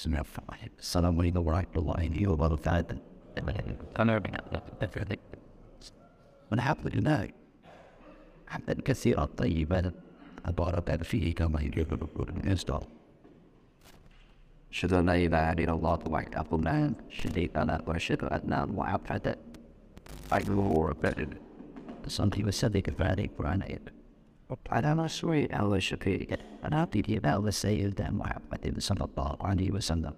Salam the right to lie here I know everything. But happily tonight, I didn't see it on you, but I install. Should I know that I need a lot of? Should I know that worship I've had? I grew more offended. Some people said they could find it. على رسول الله شفيع على عبده وسيدنا محمد صلى الله عليه وسلم.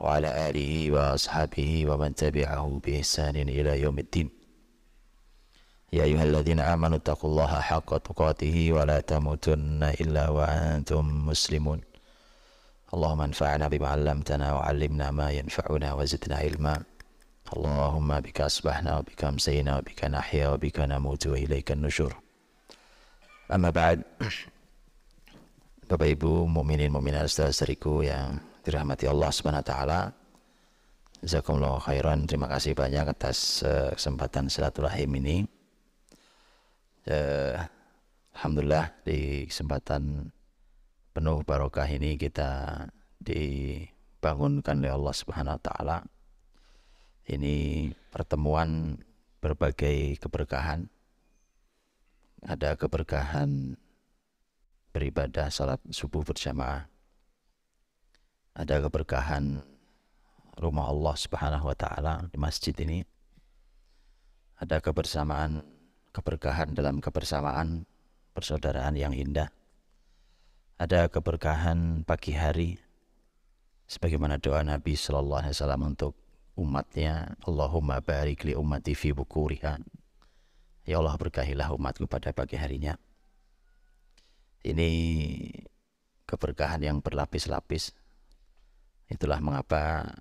وعلى آله وأصحابه ومن تبعه بإحسان إلى يوم الدين. يا أيها الذين آمنوا اتقوا الله حق تقاته ولا تموتن إلا وأنتم مسلمون. اللهم انفعنا بما علمتنا وعلمنا ما ينفعنا وزدنا علما. اللهم بك أصبحنا وبك أمسينا وبك نحيا وبك نموت وإليك النشور. Amma ba'd. Bapak Ibu, mukminin mukminat saudara-saudariku yang dirahmati Allah Subhanahu wa taala. Khairan. Terima kasih banyak atas eh, kesempatan silaturahim ini. Eh, Alhamdulillah di kesempatan penuh barokah ini kita dibangunkan oleh Allah Subhanahu wa taala. Ini pertemuan berbagai keberkahan ada keberkahan beribadah salat subuh berjamaah. Ada keberkahan rumah Allah Subhanahu wa taala di masjid ini. Ada kebersamaan, keberkahan dalam kebersamaan persaudaraan yang indah. Ada keberkahan pagi hari sebagaimana doa Nabi sallallahu alaihi wasallam untuk umatnya, Allahumma barik li ummati fi bukuriha. Ya Allah berkahilah umatku pada pagi harinya. Ini keberkahan yang berlapis-lapis. Itulah mengapa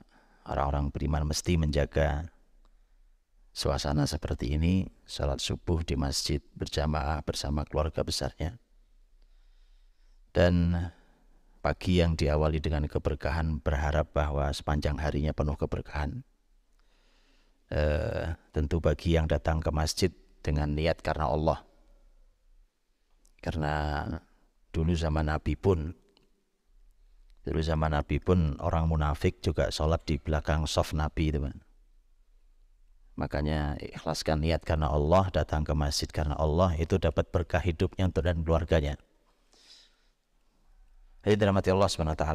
orang-orang beriman mesti menjaga suasana seperti ini, salat subuh di masjid berjamaah bersama keluarga besarnya. Dan pagi yang diawali dengan keberkahan berharap bahwa sepanjang harinya penuh keberkahan. Uh, tentu bagi yang datang ke masjid dengan niat karena Allah. Karena dulu zaman Nabi pun dulu zaman Nabi pun orang munafik juga sholat di belakang soft Nabi teman makanya ikhlaskan niat karena Allah datang ke masjid karena Allah itu dapat berkah hidupnya untuk dan keluarganya jadi dirahmati Allah SWT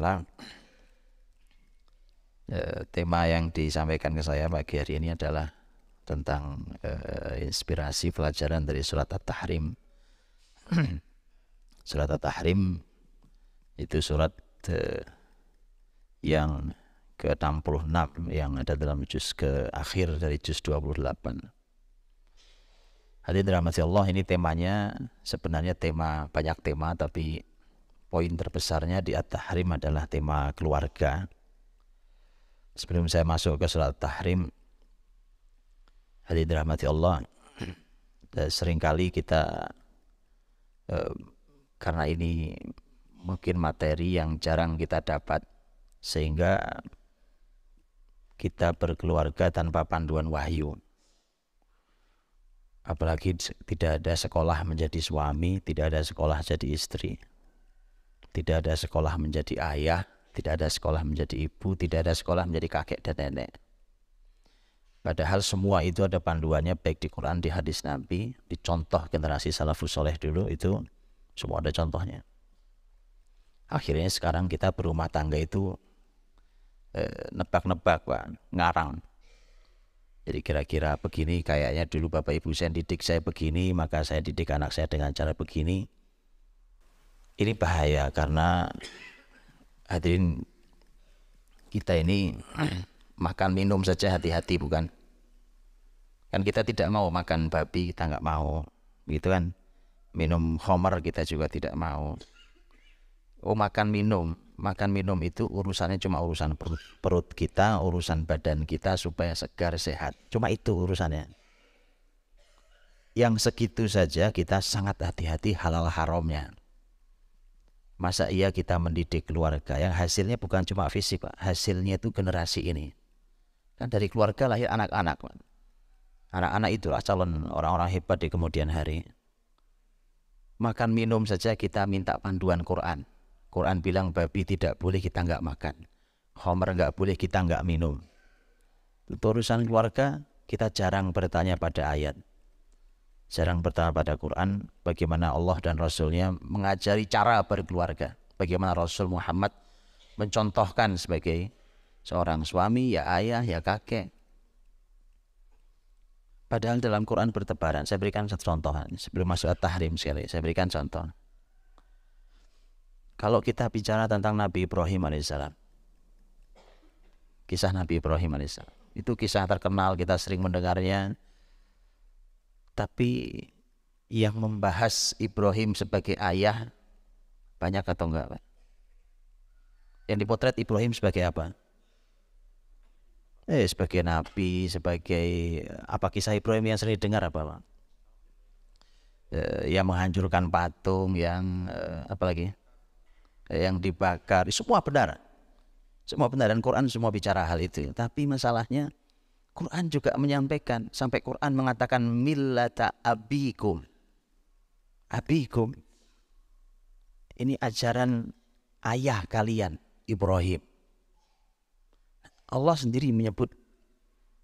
e, tema yang disampaikan ke saya pagi hari ini adalah tentang e, inspirasi pelajaran dari surat At-Tahrim Surat At-Tahrim itu surat uh, yang ke-66 yang ada dalam juz ke akhir dari juz 28. Hadirin dirahmati Allah, ini temanya sebenarnya tema banyak tema tapi poin terbesarnya di At-Tahrim adalah tema keluarga. Sebelum saya masuk ke surat At-Tahrim, hadirin dirahmati Allah, sering kali kita uh, karena ini mungkin materi yang jarang kita dapat sehingga kita berkeluarga tanpa panduan wahyu. Apalagi tidak ada sekolah menjadi suami tidak ada sekolah jadi istri tidak ada sekolah menjadi ayah tidak ada sekolah menjadi ibu tidak ada sekolah menjadi kakek dan nenek Padahal semua itu ada panduannya baik di Quran, di hadis Nabi, di contoh generasi salafus soleh dulu itu semua ada contohnya. Akhirnya sekarang kita berumah tangga itu eh, nebak-nebak, Pak, ngarang. Jadi kira-kira begini kayaknya dulu Bapak Ibu saya didik saya begini, maka saya didik anak saya dengan cara begini. Ini bahaya karena hadirin kita ini makan minum saja hati-hati bukan? Kan kita tidak mau makan babi, kita nggak mau, gitu kan? minum homer kita juga tidak mau. Oh makan minum. Makan minum itu urusannya cuma urusan perut, perut kita urusan badan kita supaya segar sehat. Cuma itu urusannya. Yang segitu saja kita sangat hati-hati halal haramnya. Masa iya kita mendidik keluarga? Yang hasilnya bukan cuma fisik pak. Hasilnya itu generasi ini. Kan dari keluarga lahir anak-anak anak-anak itulah calon orang-orang hebat di kemudian hari makan minum saja kita minta panduan Quran. Quran bilang babi tidak boleh kita nggak makan. Homer nggak boleh kita nggak minum. Urusan keluarga kita jarang bertanya pada ayat. Jarang bertanya pada Quran bagaimana Allah dan Rasulnya mengajari cara berkeluarga. Bagaimana Rasul Muhammad mencontohkan sebagai seorang suami, ya ayah, ya kakek. Padahal dalam Quran bertebaran. Saya berikan satu contoh sebelum masuk at-tahrim sekali. Saya berikan contoh. Kalau kita bicara tentang Nabi Ibrahim alaihissalam, kisah Nabi Ibrahim alaihissalam, itu kisah terkenal kita sering mendengarnya. Tapi yang membahas Ibrahim sebagai ayah banyak atau enggak? Yang dipotret Ibrahim sebagai apa? Eh, sebagai nabi, sebagai apa kisah Ibrahim yang sering dengar apa, Pak? Eh, yang menghancurkan patung, yang eh, apa lagi? Eh, yang dibakar, semua benar. Semua benar dan Quran semua bicara hal itu. Tapi masalahnya Quran juga menyampaikan sampai Quran mengatakan millata abikum. Abikum. Ini ajaran ayah kalian Ibrahim. Allah sendiri menyebut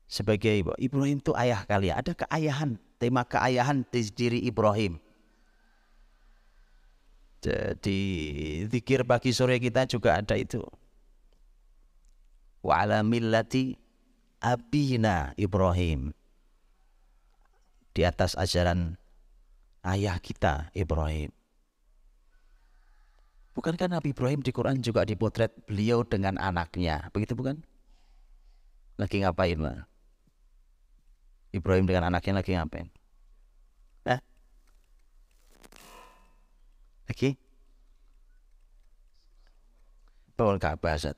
sebagai Ibrahim itu ayah kalian. Ada keayahan, tema keayahan di diri Ibrahim. Jadi zikir pagi sore kita juga ada itu. Wa ala millati abina Ibrahim. Di atas ajaran ayah kita Ibrahim. Bukankah Nabi Ibrahim di Quran juga dipotret beliau dengan anaknya? Begitu bukan? Lagi ngapain, Pak? Ibrahim dengan anaknya lagi ngapain? Hah? Lagi? Bangun Ka'bah, Ustaz.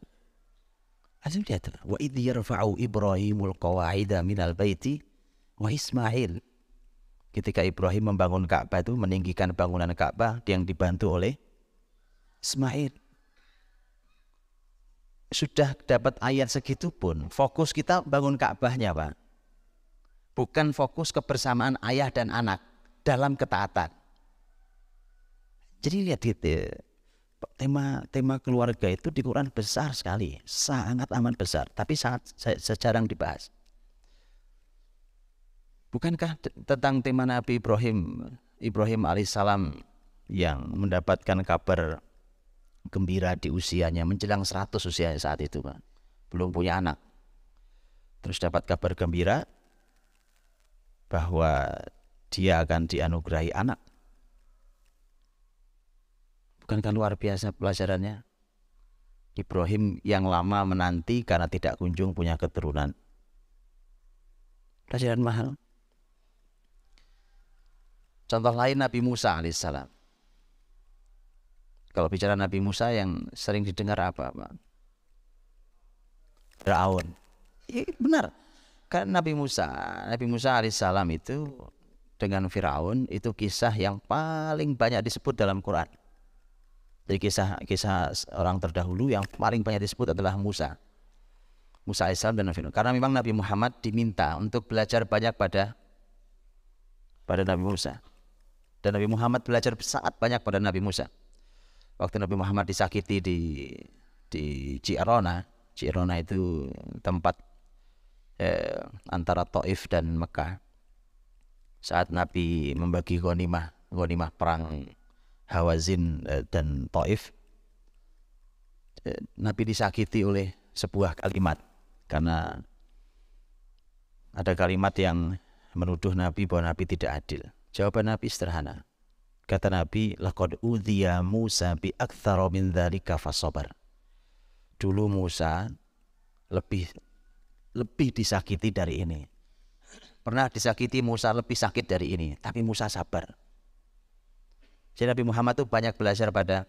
Azim lihat. Wa idh yarfa'u Ibrahimul qawa'ida minal baiti wa Ismail. Ketika Ibrahim membangun Ka'bah itu meninggikan bangunan Ka'bah yang dibantu oleh Ismail sudah dapat ayat segitu pun fokus kita bangun Ka'bahnya Pak. Bukan fokus kebersamaan ayah dan anak dalam ketaatan. Jadi lihat gitu tema tema keluarga itu di Quran besar sekali, sangat amat besar, tapi sangat sejarang dibahas. Bukankah tentang tema Nabi Ibrahim Ibrahim alaihissalam yang mendapatkan kabar gembira di usianya menjelang 100 usia saat itu Pak. Belum punya anak. Terus dapat kabar gembira bahwa dia akan dianugerahi anak. Bukankah luar biasa pelajarannya? Ibrahim yang lama menanti karena tidak kunjung punya keturunan. Pelajaran mahal. Contoh lain Nabi Musa alaihissalam. Kalau bicara Nabi Musa yang sering didengar apa, Pak? Fir'aun. Ya, benar. Karena Nabi Musa, Nabi Musa alaihissalam itu dengan Firaun itu kisah yang paling banyak disebut dalam Quran. Jadi kisah-kisah orang terdahulu yang paling banyak disebut adalah Musa. Musa alaihissalam dan Firaun. Karena memang Nabi Muhammad diminta untuk belajar banyak pada pada Nabi Musa. Dan Nabi Muhammad belajar sangat banyak pada Nabi Musa waktu Nabi Muhammad disakiti di di Cirona, Cirona itu tempat eh, antara Taif dan Mekah. Saat Nabi membagi ghanimah, ghanimah perang Hawazin eh, dan Taif, eh, Nabi disakiti oleh sebuah kalimat karena ada kalimat yang menuduh Nabi bahwa Nabi tidak adil. Jawaban Nabi sederhana. Kata Nabi, laqad udhiya Musa bi aktsara min dzalika fasabar. Dulu Musa lebih lebih disakiti dari ini. Pernah disakiti Musa lebih sakit dari ini, tapi Musa sabar. Jadi Nabi Muhammad itu banyak belajar pada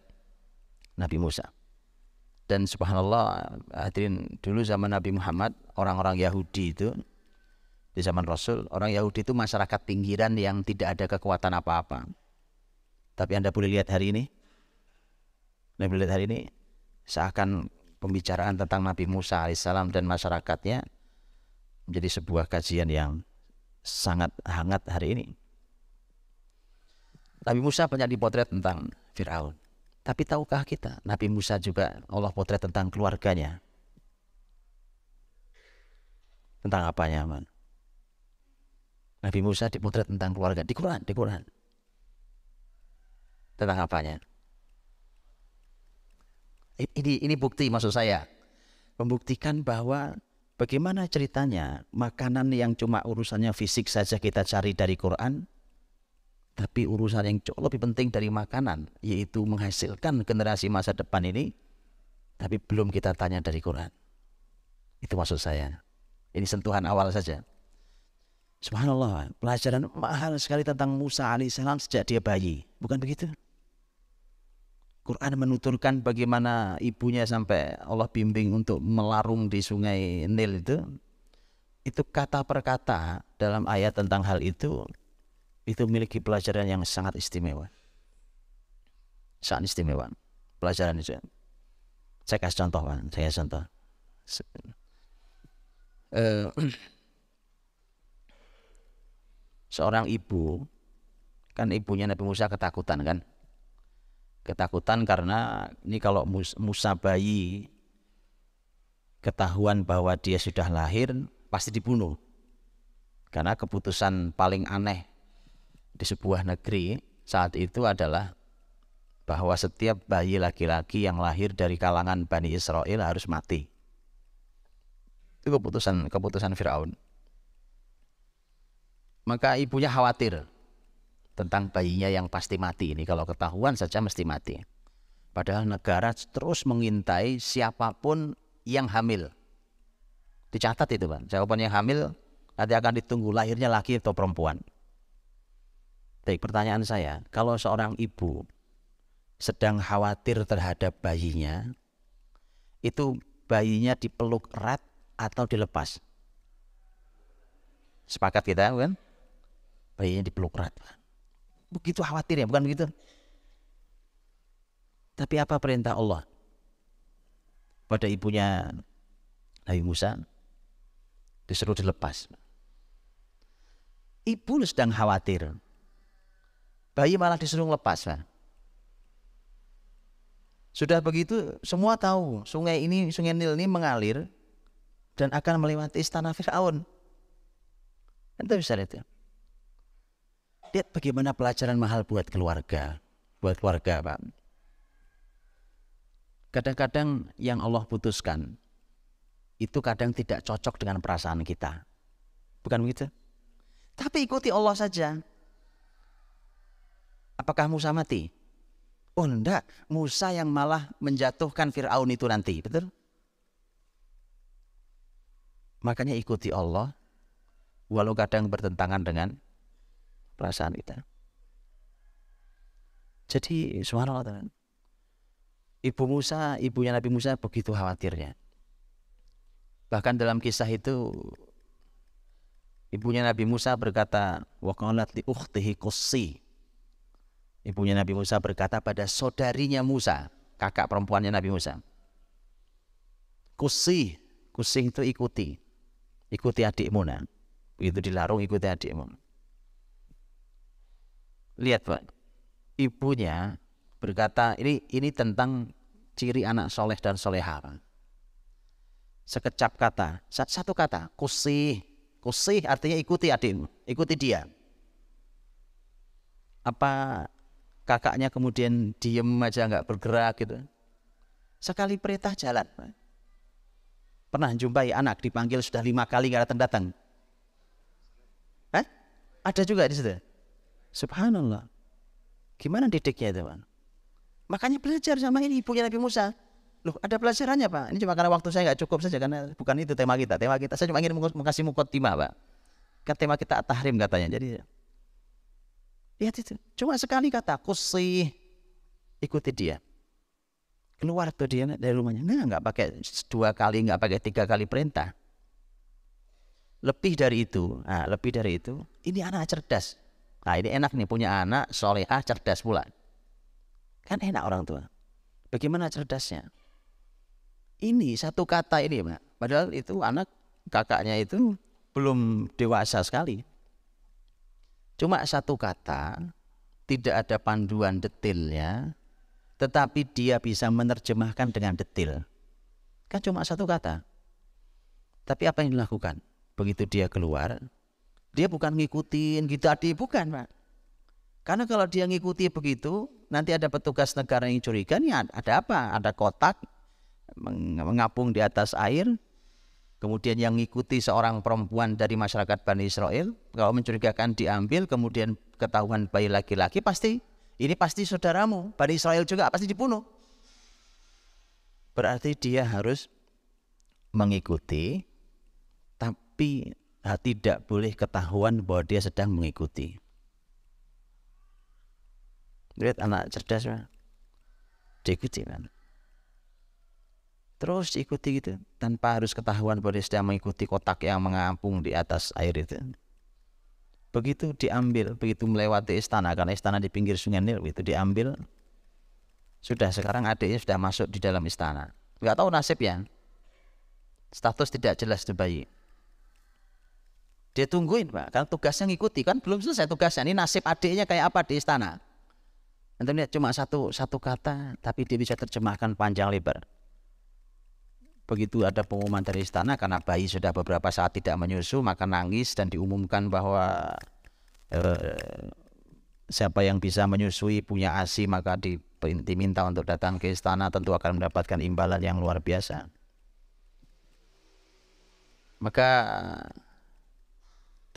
Nabi Musa. Dan subhanallah, hadirin dulu zaman Nabi Muhammad, orang-orang Yahudi itu di zaman Rasul, orang Yahudi itu masyarakat pinggiran yang tidak ada kekuatan apa-apa tapi Anda boleh lihat hari ini, Anda boleh lihat hari ini, seakan pembicaraan tentang Nabi Musa alaihissalam dan masyarakatnya menjadi sebuah kajian yang sangat hangat hari ini. Nabi Musa banyak dipotret tentang Fir'aun. Tapi tahukah kita, Nabi Musa juga Allah potret tentang keluarganya. Tentang apanya, man? Nabi Musa dipotret tentang keluarga di Quran, di Quran. Tentang apanya? Ini ini bukti maksud saya. Membuktikan bahwa bagaimana ceritanya makanan yang cuma urusannya fisik saja kita cari dari Quran, tapi urusan yang jauh lebih penting dari makanan, yaitu menghasilkan generasi masa depan ini, tapi belum kita tanya dari Quran. Itu maksud saya. Ini sentuhan awal saja. Subhanallah, pelajaran mahal sekali tentang Musa alaihissalam sejak dia bayi. Bukan begitu? Quran menuturkan bagaimana ibunya sampai Allah bimbing untuk melarung di sungai Nil itu. Itu kata per kata dalam ayat tentang hal itu itu memiliki pelajaran yang sangat istimewa. Sangat istimewa. Pelajaran itu. Saya kasih contoh, Pak. Saya contoh. Uh, seorang ibu kan ibunya Nabi Musa ketakutan kan ketakutan karena ini kalau Musa bayi ketahuan bahwa dia sudah lahir pasti dibunuh. Karena keputusan paling aneh di sebuah negeri saat itu adalah bahwa setiap bayi laki-laki yang lahir dari kalangan Bani Israel harus mati. Itu keputusan keputusan Firaun. Maka ibunya khawatir tentang bayinya yang pasti mati ini. Kalau ketahuan saja mesti mati. Padahal negara terus mengintai siapa pun yang hamil. Dicatat itu Pak. Siapa pun yang hamil nanti akan ditunggu lahirnya laki atau perempuan. Baik pertanyaan saya kalau seorang ibu sedang khawatir terhadap bayinya itu bayinya dipeluk erat atau dilepas? Sepakat kita kan? Bayinya dipeluk erat. Begitu khawatir ya, bukan begitu? Tapi apa perintah Allah pada ibunya Nabi Musa? Disuruh dilepas. Ibu sedang khawatir. Bayi malah disuruh lepas. Pak. Sudah begitu semua tahu sungai ini, sungai Nil ini mengalir dan akan melewati istana Fir'aun. Anda bisa lihat ya. Lihat bagaimana pelajaran mahal buat keluarga, buat keluarga, Pak. Kadang-kadang yang Allah putuskan itu kadang tidak cocok dengan perasaan kita. Bukan begitu? Tapi ikuti Allah saja. Apakah Musa mati? Oh enggak, Musa yang malah menjatuhkan Fir'aun itu nanti, betul? Makanya ikuti Allah, walau kadang bertentangan dengan perasaan kita. Jadi subhanallah Ibu Musa, ibunya Nabi Musa begitu khawatirnya. Bahkan dalam kisah itu ibunya Nabi Musa berkata, "Wa qalat li ukhtihi qussi." Ibunya Nabi Musa berkata pada saudarinya Musa, kakak perempuannya Nabi Musa. Kusi, kusi itu ikuti. Ikuti adikmu nah. Begitu dilarung ikuti adikmu. Lihat Pak, ibunya berkata ini ini tentang ciri anak soleh dan soleha. Pak. Sekecap kata, satu kata, kusih, kusih artinya ikuti adikmu, ikuti dia. Apa kakaknya kemudian diem aja nggak bergerak gitu? Sekali perintah jalan. Pernah jumpai anak dipanggil sudah lima kali nggak datang datang? Hah? Ada juga di situ. Subhanallah. Gimana didiknya itu, Pak? Makanya belajar sama ini ibunya Nabi Musa. Loh, ada pelajarannya, Pak. Ini cuma karena waktu saya nggak cukup saja karena bukan itu tema kita. Tema kita saya cuma ingin mengasih timah, Pak. Kan tema kita tahrim katanya. Jadi lihat itu. Cuma sekali kata kusi ikuti dia. Keluar tuh dia dari rumahnya. Nah, nggak pakai dua kali, nggak pakai tiga kali perintah. Lebih dari itu, nah, lebih dari itu, ini anak cerdas. Nah ini enak nih punya anak solehah cerdas pula. Kan enak orang tua. Bagaimana cerdasnya? Ini satu kata ini Pak. Padahal itu anak kakaknya itu belum dewasa sekali. Cuma satu kata, tidak ada panduan detailnya, tetapi dia bisa menerjemahkan dengan detail. Kan cuma satu kata. Tapi apa yang dilakukan? begitu dia keluar, dia bukan ngikutin gitu tadi, bukan Pak. Karena kalau dia ngikuti begitu, nanti ada petugas negara yang curiga, nih ada apa? Ada kotak mengapung di atas air, kemudian yang ngikuti seorang perempuan dari masyarakat Bani Israel, kalau mencurigakan diambil, kemudian ketahuan bayi laki-laki, pasti ini pasti saudaramu, Bani Israel juga pasti dibunuh. Berarti dia harus mengikuti tapi tidak boleh ketahuan bahwa dia sedang mengikuti. Lihat anak cerdas kan? Diikuti kan? Terus diikuti gitu tanpa harus ketahuan bahwa dia sedang mengikuti kotak yang mengampung di atas air itu. Begitu diambil, begitu melewati istana karena istana di pinggir sungai Nil itu diambil. Sudah sekarang adiknya sudah masuk di dalam istana. Gak tahu nasibnya. Status tidak jelas di bayi dia tungguin pak, karena tugasnya ngikuti kan belum selesai tugasnya. Ini nasib adiknya kayak apa di istana? Nanti lihat cuma satu satu kata, tapi dia bisa terjemahkan panjang lebar. Begitu ada pengumuman dari istana karena bayi sudah beberapa saat tidak menyusu, maka nangis dan diumumkan bahwa eh, siapa yang bisa menyusui punya asi maka diminta untuk datang ke istana tentu akan mendapatkan imbalan yang luar biasa. Maka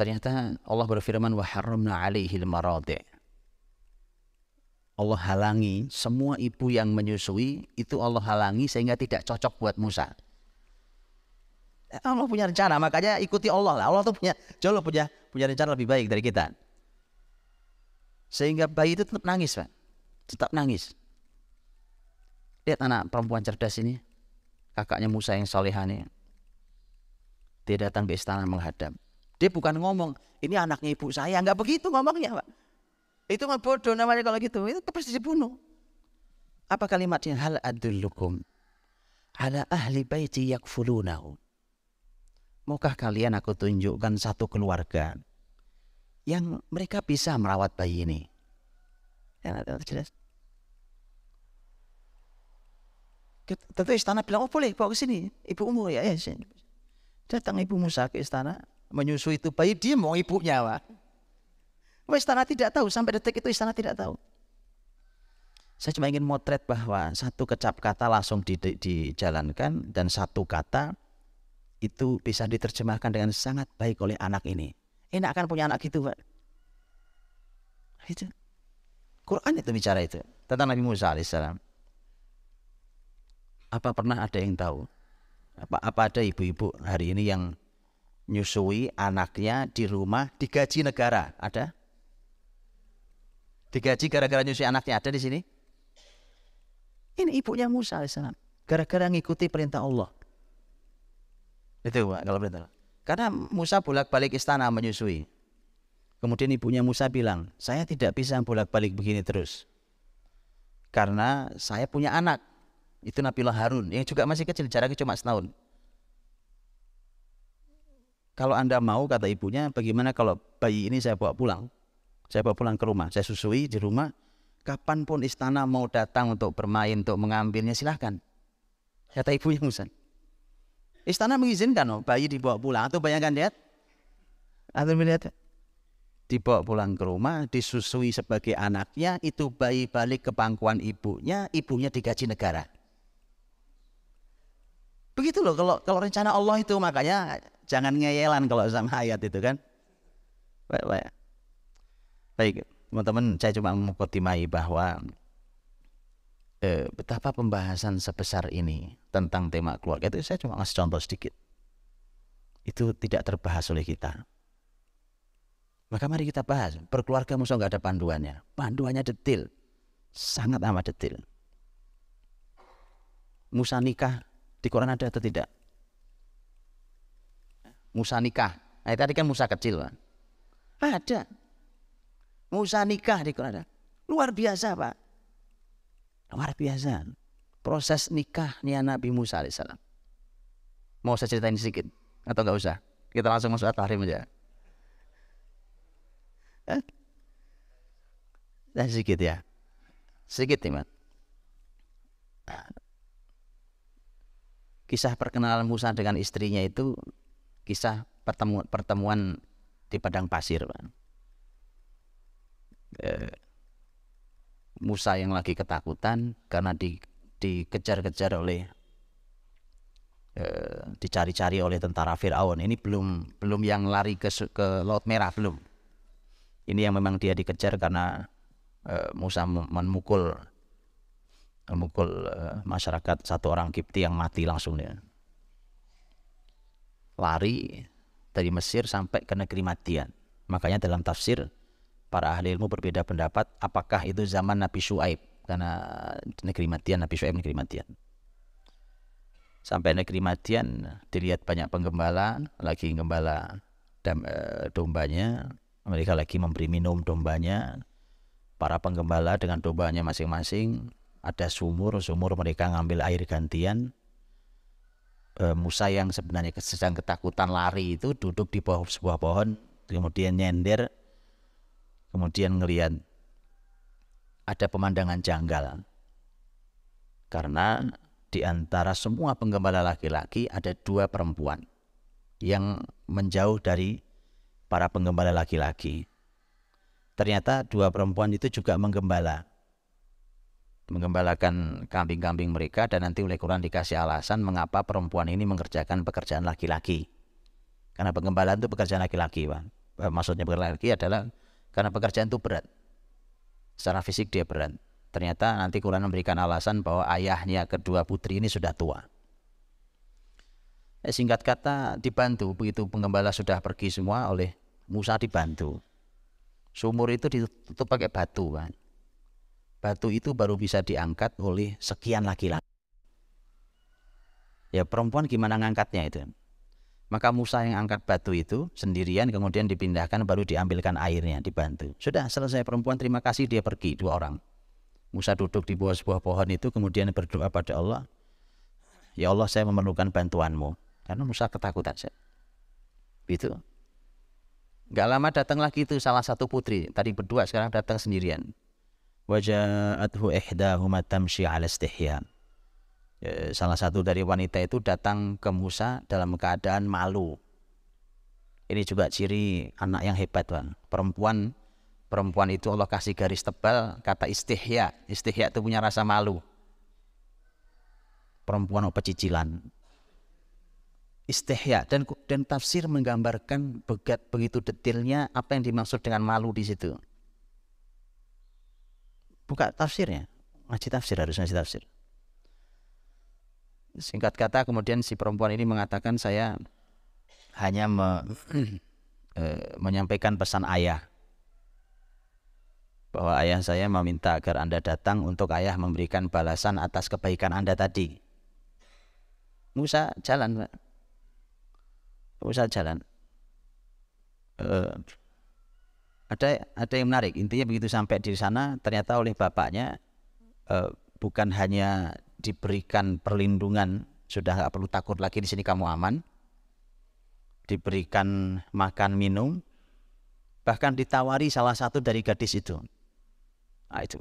Ternyata Allah berfirman wa haramna alaihi maradi. Allah halangi semua ibu yang menyusui itu Allah halangi sehingga tidak cocok buat Musa. Allah punya rencana, makanya ikuti Allah lah. Allah tuh punya jauh punya punya rencana lebih baik dari kita. Sehingga bayi itu tetap nangis, Pak. Tetap nangis. Lihat anak perempuan cerdas ini. Kakaknya Musa yang solehane. Dia datang ke istana menghadap. Dia bukan ngomong, ini anaknya ibu saya. Enggak begitu ngomongnya, Pak. Itu nggak bodoh namanya kalau gitu. Itu pasti dibunuh. Apa kalimatnya? Hal adullukum ala ahli baiti yakfulunahu. Maukah kalian aku tunjukkan satu keluarga yang mereka bisa merawat bayi ini? Yang ada jelas. Tentu istana bilang, oh boleh bawa ke sini. Ibu umur ya, ya. Datang ibu Musa ke istana menyusui itu bayi dia mau ibunya Pak. istana tidak tahu sampai detik itu istana tidak tahu. Saya cuma ingin motret bahwa satu kecap kata langsung di, di, dijalankan dan satu kata itu bisa diterjemahkan dengan sangat baik oleh anak ini. Enak kan punya anak gitu, Pak. Itu. Quran itu bicara itu tentang Nabi Musa alaihissalam. Apa pernah ada yang tahu? Apa, apa ada ibu-ibu hari ini yang nyusui anaknya di rumah digaji negara. Ada? Digaji gara-gara nyusui anaknya ada di sini? Ini ibunya Musa alaihissalam. Gara-gara ngikuti perintah Allah. Itu kalau perintah karena Musa bolak-balik istana menyusui. Kemudian ibunya Musa bilang saya tidak bisa bolak-balik begini terus. Karena saya punya anak. Itu Nabiullah Harun. Yang juga masih kecil jaraknya cuma setahun kalau Anda mau, kata ibunya, bagaimana kalau bayi ini saya bawa pulang? Saya bawa pulang ke rumah, saya susui di rumah. Kapan pun istana mau datang untuk bermain, untuk mengambilnya, silahkan. Kata ibunya Musa. Istana mengizinkan oh, bayi dibawa pulang. Atau bayangkan lihat. Atau melihat. Dibawa pulang ke rumah, disusui sebagai anaknya, itu bayi balik ke pangkuan ibunya, ibunya digaji negara. Begitu loh kalau kalau rencana Allah itu makanya jangan ngeyelan kalau sama ayat itu kan. Baik, baik. Baik, teman-teman, saya cuma mengkotimai bahwa eh, betapa pembahasan sebesar ini tentang tema keluarga itu saya cuma ngasih contoh sedikit. Itu tidak terbahas oleh kita. Maka mari kita bahas. Berkeluarga musuh nggak ada panduannya. Panduannya detil. Sangat amat detil. Musa nikah di Quran ada atau tidak? Musa nikah. Nah, tadi kan Musa kecil. Pak. Ada. Musa nikah di Quran. Luar biasa Pak. Luar biasa. Proses nikahnya Nabi Musa alaihissalam. Mau saya ceritain sedikit? Atau enggak usah? Kita langsung masuk at-tahrim aja. Eh? Dan sedikit ya. Sedikit nih, kisah perkenalan Musa dengan istrinya itu kisah pertemuan, pertemuan di padang pasir Pak. Eh, Musa yang lagi ketakutan karena di, dikejar-kejar oleh eh, dicari-cari oleh tentara Firaun. Ini belum belum yang lari ke ke laut merah belum. Ini yang memang dia dikejar karena eh, Musa memukul memukul eh, masyarakat satu orang Kipti yang mati langsung dia lari dari Mesir sampai ke negeri Madian. Makanya dalam tafsir para ahli ilmu berbeda pendapat apakah itu zaman Nabi Shu'aib? Karena negeri Madian Nabi Shu'aib negeri Madian. Sampai negeri Madian dilihat banyak penggembala lagi gembala dam, e, dombanya. Mereka lagi memberi minum dombanya. Para penggembala dengan dombanya masing-masing ada sumur sumur mereka ngambil air gantian e, Musa yang sebenarnya sedang ketakutan lari itu duduk di bawah sebuah pohon kemudian nyender kemudian ngelihat ada pemandangan janggal karena di antara semua penggembala laki-laki ada dua perempuan yang menjauh dari para penggembala laki-laki. Ternyata dua perempuan itu juga menggembala. Menggembalakan kambing-kambing mereka dan nanti oleh Quran dikasih alasan mengapa perempuan ini mengerjakan pekerjaan laki-laki. Karena penggembalaan itu pekerjaan laki-laki, Pak. Maksudnya pekerjaan laki adalah karena pekerjaan itu berat. Secara fisik dia berat. Ternyata nanti Quran memberikan alasan bahwa ayahnya kedua putri ini sudah tua. Eh, singkat kata dibantu begitu penggembala sudah pergi semua oleh Musa dibantu. Sumur itu ditutup pakai batu kan. Batu itu baru bisa diangkat oleh sekian laki-laki. Ya perempuan gimana ngangkatnya itu? Maka Musa yang angkat batu itu sendirian kemudian dipindahkan baru diambilkan airnya dibantu. Sudah selesai perempuan terima kasih dia pergi dua orang. Musa duduk di bawah sebuah pohon itu kemudian berdoa pada Allah. Ya Allah saya memerlukan bantuanmu. Karena Musa ketakutan. Itu. Gak lama datang lagi itu salah satu putri. Tadi berdua sekarang datang sendirian. Waja'athu ihdahuma tamshi ala istihya. Ya, salah satu dari wanita itu datang ke Musa dalam keadaan malu. Ini juga ciri anak yang hebat, Bang. Perempuan perempuan itu Allah kasih garis tebal kata istihya. Istihya itu punya rasa malu. Perempuan apa cicilan. Istihya dan dan tafsir menggambarkan begat begitu detailnya apa yang dimaksud dengan malu di situ. Buka tafsirnya. Ngaji tafsir harus ngaji tafsir. Singkat kata kemudian si perempuan ini mengatakan saya hanya me, e, menyampaikan pesan ayah bahwa ayah saya meminta agar Anda datang untuk ayah memberikan balasan atas kebaikan Anda tadi. Musa jalan. Musa jalan. E, ada ada yang menarik. Intinya begitu sampai di sana ternyata oleh bapaknya e, bukan hanya diberikan perlindungan sudah nggak perlu takut lagi di sini kamu aman. Diberikan makan minum bahkan ditawari salah satu dari gadis itu. Nah, itu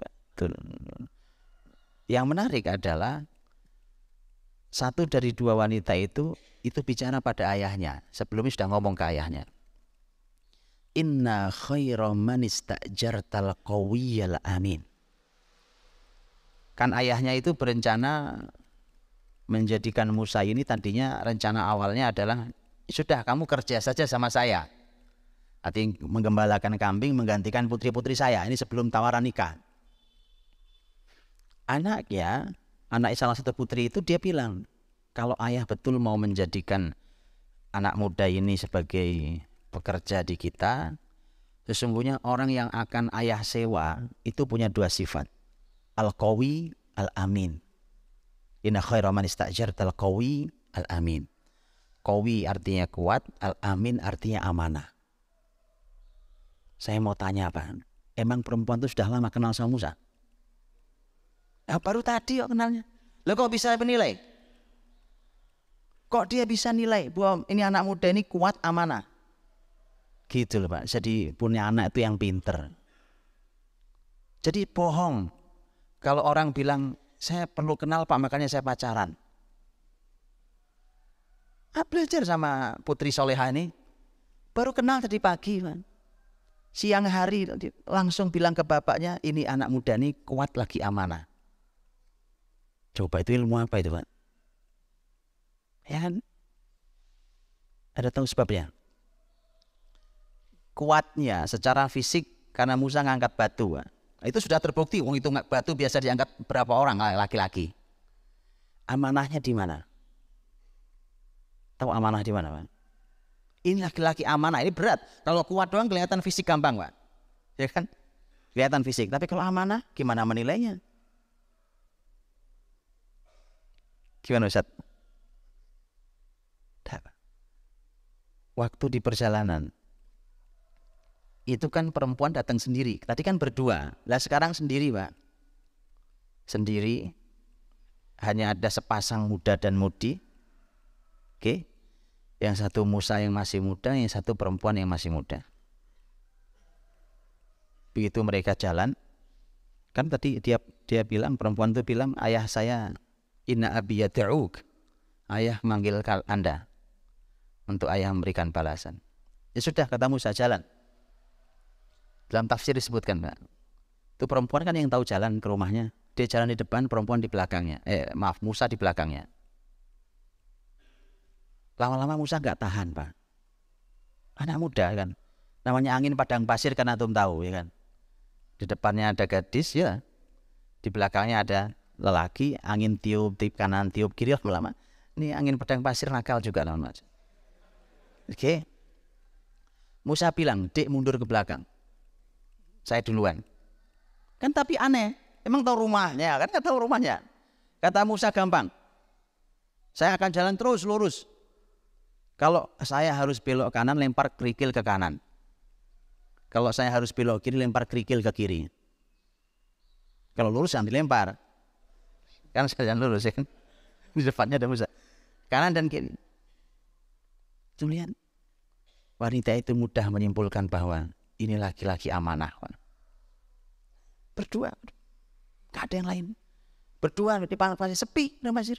yang menarik adalah satu dari dua wanita itu itu bicara pada ayahnya. Sebelumnya sudah ngomong ke ayahnya inna khaira man istajartal qawiyal amin Kan ayahnya itu berencana menjadikan Musa ini tadinya rencana awalnya adalah sudah kamu kerja saja sama saya. Artinya menggembalakan kambing menggantikan putri-putri saya. Ini sebelum tawaran nikah. Anaknya, anak salah satu putri itu dia bilang, kalau ayah betul mau menjadikan anak muda ini sebagai pekerja di kita, sesungguhnya orang yang akan ayah sewa itu punya dua sifat al-qawi al-amin. Inna khaira man istajartal qawi al-amin. Qawi artinya kuat, al-amin artinya amanah. Saya mau tanya apa? Emang perempuan itu sudah lama kenal sama Musa? Ya, baru tadi kok kenalnya. Lo kok bisa menilai? Kok dia bisa nilai bahwa ini anak muda ini kuat amanah? Gitu loh Pak. Jadi punya anak itu yang pinter. Jadi bohong kalau orang bilang, saya perlu kenal Pak, makanya saya pacaran. Ah, belajar sama putri soleha ini. Baru kenal tadi pagi, man. Siang hari langsung bilang ke bapaknya, ini anak muda ini kuat lagi amanah. Coba itu ilmu apa itu, Pak? Ya kan? Ada tahu sebabnya? Kuatnya secara fisik karena Musa ngangkat batu, Pak. Itu sudah terbukti, wong itu batu biasa diangkat berapa orang laki-laki. Amanahnya di mana? Tahu amanah di mana, Pak? Ini laki-laki amanah, ini berat. Kalau kuat doang kelihatan fisik gampang, Pak. Ya kan? Kelihatan fisik. Tapi kalau amanah, gimana menilainya? Gimana Ustaz? Waktu di perjalanan itu kan perempuan datang sendiri. Tadi kan berdua. Lah sekarang sendiri, Pak. Sendiri hanya ada sepasang muda dan mudi. Oke. Yang satu Musa yang masih muda, yang satu perempuan yang masih muda. Begitu mereka jalan, kan tadi dia dia bilang perempuan itu bilang ayah saya inna abi yad'uk. Ayah manggil Anda untuk ayah memberikan balasan. Ya sudah kata Musa jalan. Dalam tafsir disebutkan, Pak. Itu perempuan kan yang tahu jalan ke rumahnya. Dia jalan di depan, perempuan di belakangnya. Eh, maaf, Musa di belakangnya. Lama-lama Musa nggak tahan, Pak. Anak muda kan. Namanya angin padang pasir kan antum tahu ya kan. Di depannya ada gadis ya. Di belakangnya ada lelaki, angin tiup tiup kanan, tiup kiri lama-lama. Ini angin padang pasir nakal juga lama Oke. Okay. Musa bilang, "Dek mundur ke belakang." Saya duluan. Kan tapi aneh. Emang tahu rumahnya? Kan nggak tahu rumahnya. Kata Musa gampang. Saya akan jalan terus lurus. Kalau saya harus belok kanan, lempar kerikil ke kanan. Kalau saya harus belok kiri, lempar kerikil ke kiri. Kalau lurus jangan dilempar. Kan saya jalan lurus ya kan. Di depannya ada Musa. Kanan dan kiri. Kemudian wanita itu mudah menyimpulkan bahwa ini laki-laki amanah. Berdua. Gak ada yang lain. Berdua di pasir sepi, pasir.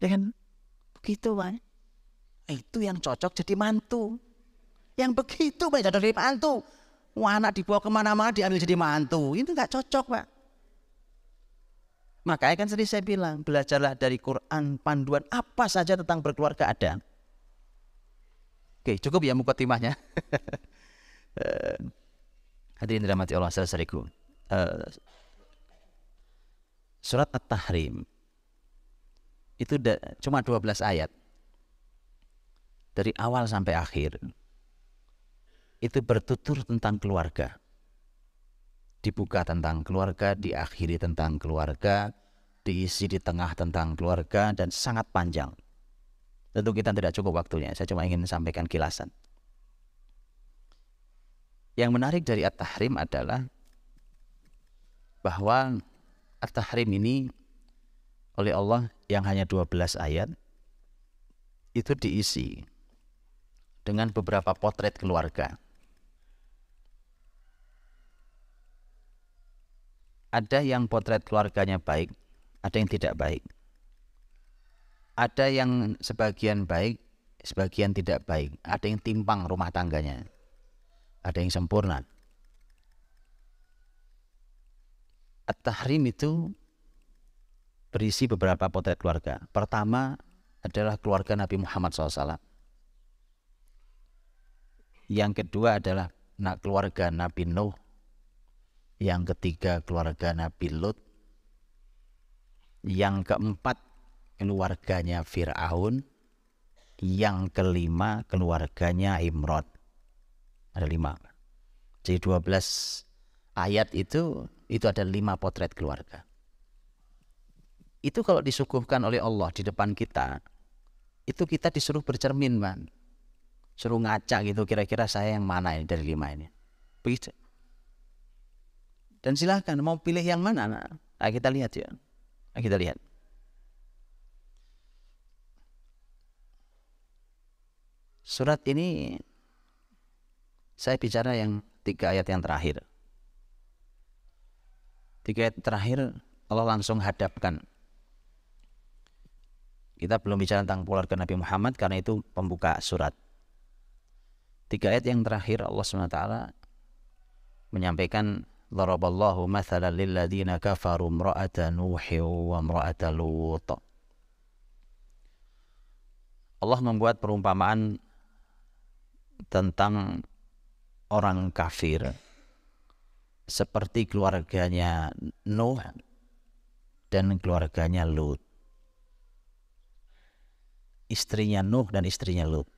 Ya kan? Begitu, Pak. Itu yang cocok jadi mantu. Yang begitu, Pak, jadi mantu. Wah, anak dibawa ke mana-mana diambil jadi mantu. Itu nggak cocok, Pak. Makanya kan tadi saya bilang, belajarlah dari Quran, panduan apa saja tentang berkeluarga ada. Oke, cukup ya mukotimahnya. hadirin dirahmati Allah saudariku. Uh, surat At-Tahrim itu cuma 12 ayat. Dari awal sampai akhir. Itu bertutur tentang keluarga. Dibuka tentang keluarga, diakhiri tentang keluarga, diisi di tengah tentang keluarga, dan sangat panjang. Tentu kita tidak cukup waktunya, saya cuma ingin sampaikan kilasan. Yang menarik dari At-Tahrim adalah bahwa At-Tahrim ini oleh Allah yang hanya 12 ayat itu diisi dengan beberapa potret keluarga. Ada yang potret keluarganya baik, ada yang tidak baik. Ada yang sebagian baik, sebagian tidak baik. Ada yang timpang rumah tangganya. Ada yang sempurna. At-tahrim itu berisi beberapa potret keluarga. Pertama adalah keluarga Nabi Muhammad SAW. Yang kedua adalah keluarga Nabi Nuh. Yang ketiga keluarga Nabi Lut. Yang keempat keluarganya Fir'aun. Yang kelima keluarganya Imrod. Ada lima. Jadi 12 ayat itu itu ada lima potret keluarga itu kalau disuguhkan oleh Allah di depan kita, itu kita disuruh bercermin, man. Suruh ngaca gitu, kira-kira saya yang mana ini dari lima ini. Begitu. Dan silahkan mau pilih yang mana, nah, kita lihat ya. Nah, kita lihat. Surat ini saya bicara yang tiga ayat yang terakhir. Tiga ayat terakhir Allah langsung hadapkan Kita belum bicara tentang keluarga Nabi Muhammad karena itu pembuka surat. Tiga ayat yang terakhir Allah SWT menyampaikan Daraballahu mathalan lilladina kafaru mra'ata Nuhi wa mra'ata Lut. Allah membuat perumpamaan tentang orang kafir seperti keluarganya Nuh dan keluarganya Lut istrinya Nuh dan istrinya Lut.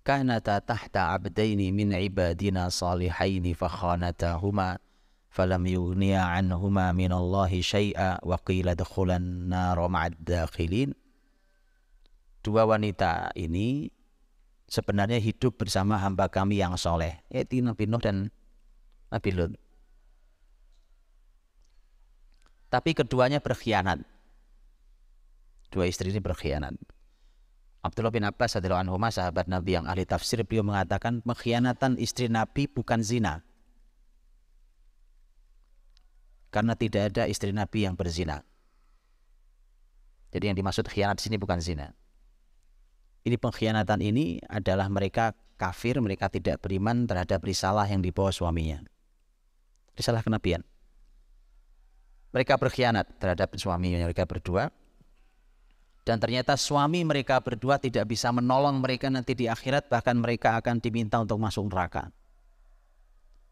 Kanata tahta abdaini min ibadina salihaini fakhanatahuma falam yughniya anhuma min Allahi syai'a wa qila dukhulan nara ma'ad dakhilin. Dua wanita ini sebenarnya hidup bersama hamba kami yang soleh, yaitu Nabi Nuh dan Nabi Lut. Tapi keduanya berkhianat dua istri ini berkhianat. Abdullah bin Abbas adalah anhuma sahabat Nabi yang ahli tafsir beliau mengatakan pengkhianatan istri Nabi bukan zina. Karena tidak ada istri Nabi yang berzina. Jadi yang dimaksud khianat di sini bukan zina. Ini pengkhianatan ini adalah mereka kafir, mereka tidak beriman terhadap risalah yang dibawa suaminya. Risalah kenabian. Mereka berkhianat terhadap suaminya mereka berdua dan ternyata suami mereka berdua tidak bisa menolong mereka nanti di akhirat bahkan mereka akan diminta untuk masuk neraka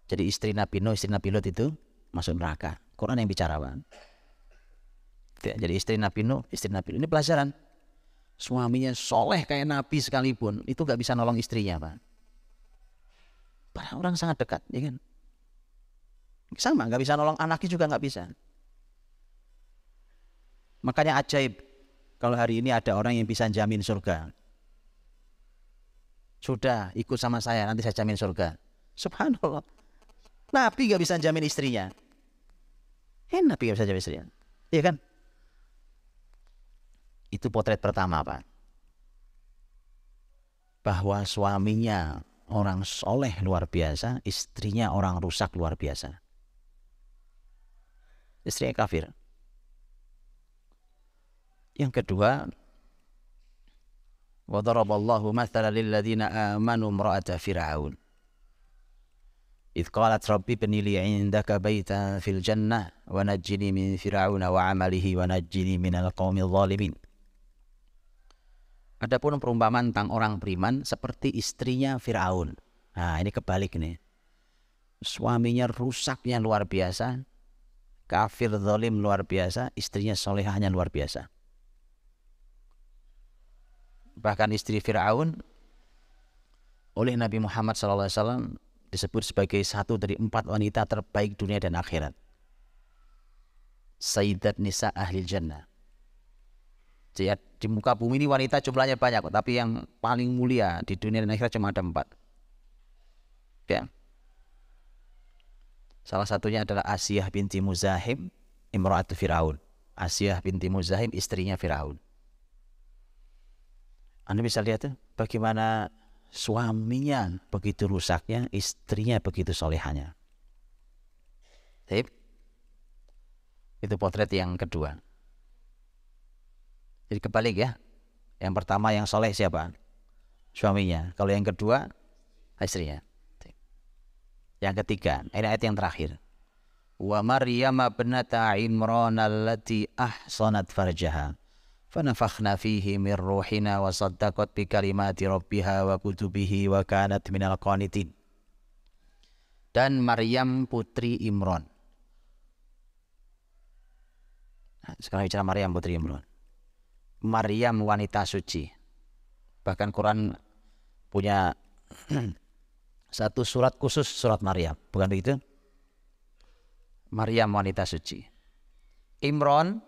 jadi istri Nabi Nuh istri Nabi Lut itu masuk neraka Quran yang bicara Pak. jadi istri Nabi Nuh istri Nabi Lut ini pelajaran suaminya soleh kayak Nabi sekalipun itu nggak bisa nolong istrinya Pak para orang sangat dekat ya kan sama nggak bisa nolong anaknya juga nggak bisa makanya ajaib kalau hari ini ada orang yang bisa jamin surga. Sudah ikut sama saya, nanti saya jamin surga. Subhanallah. Nabi gak bisa jamin istrinya. Eh, Nabi gak bisa jamin istrinya. Iya kan? Itu potret pertama, Pak. Bahwa suaminya orang soleh luar biasa, istrinya orang rusak luar biasa. Istrinya kafir. Yang kedua, wa daraballahu mathalan lil ladzina amanu imra'ata fir'aun. إذ قالت ربي ابن لي عندك بيتا في الجنة ونجني من فرعون وعمله ونجني من القوم الظالمين Adapun perumpamaan tentang orang beriman seperti istrinya Firaun. Nah, ini kebalik nih. Suaminya rusaknya luar biasa, kafir zalim luar biasa, istrinya solehahnya luar biasa bahkan istri Fir'aun oleh Nabi Muhammad SAW disebut sebagai satu dari empat wanita terbaik dunia dan akhirat. Sayyidat Nisa Ahli Jannah. Jadi di muka bumi ini wanita jumlahnya banyak, tapi yang paling mulia di dunia dan akhirat cuma ada empat. Ya. Salah satunya adalah Asiyah binti Muzahim, Imra'atu Fir'aun. Asiyah binti Muzahim, istrinya Fir'aun. Anda bisa lihat tuh bagaimana suaminya begitu rusaknya, istrinya begitu solehanya. Itu potret yang kedua. Jadi kebalik ya. Yang pertama yang soleh siapa? Suaminya. Kalau yang kedua istrinya. Yang ketiga, ini ayat yang terakhir. Wa Maryam ibnata Imran allati ahsanat farjaha fanafakhna fihi min ruhina wa saddaqat bi kalimati rabbiha wa kutubihi wa kanat minal qanitin. Dan Maryam putri Imran. Nah, sekarang bicara Maryam putri Imran. Maryam wanita suci. Bahkan Quran punya satu surat khusus surat Maryam, bukan begitu? Maryam wanita suci. Imron,